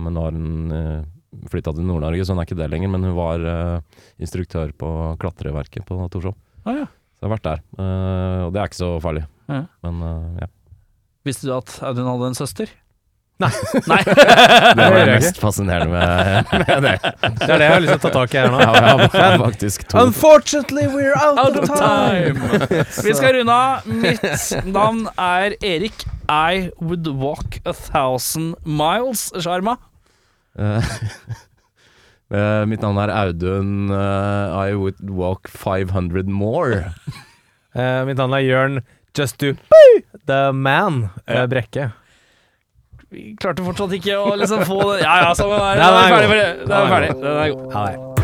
Nå har hun uh, flytta til Nord-Norge, så hun er ikke det lenger. Men hun var uh, instruktør på klatreverket på Torshov. Ah, ja. Så jeg har vært der. uh, og det er ikke så farlig. Ja. Men uh, ja. Visste du at Audun hadde en søster? Det Det er det mest fascinerende med, med det. Det er det jeg har lyst til å ta tak i her nå. Ja, jeg har faktisk to. Unfortunately, we're out, Out of time. time! Vi skal runde av. Mitt navn er Erik. I would walk a thousand miles, Sjarma. Uh, eh, mitt navn er Audun. Uh, I would walk 500 more. Eh, mitt navn er Jørn Just Do The Man Brekke. Vi klarte fortsatt ikke å liksom få det Ja ja, sånn er det. Ja, er den er ferdig. Da er ferdig. Den er god. Ha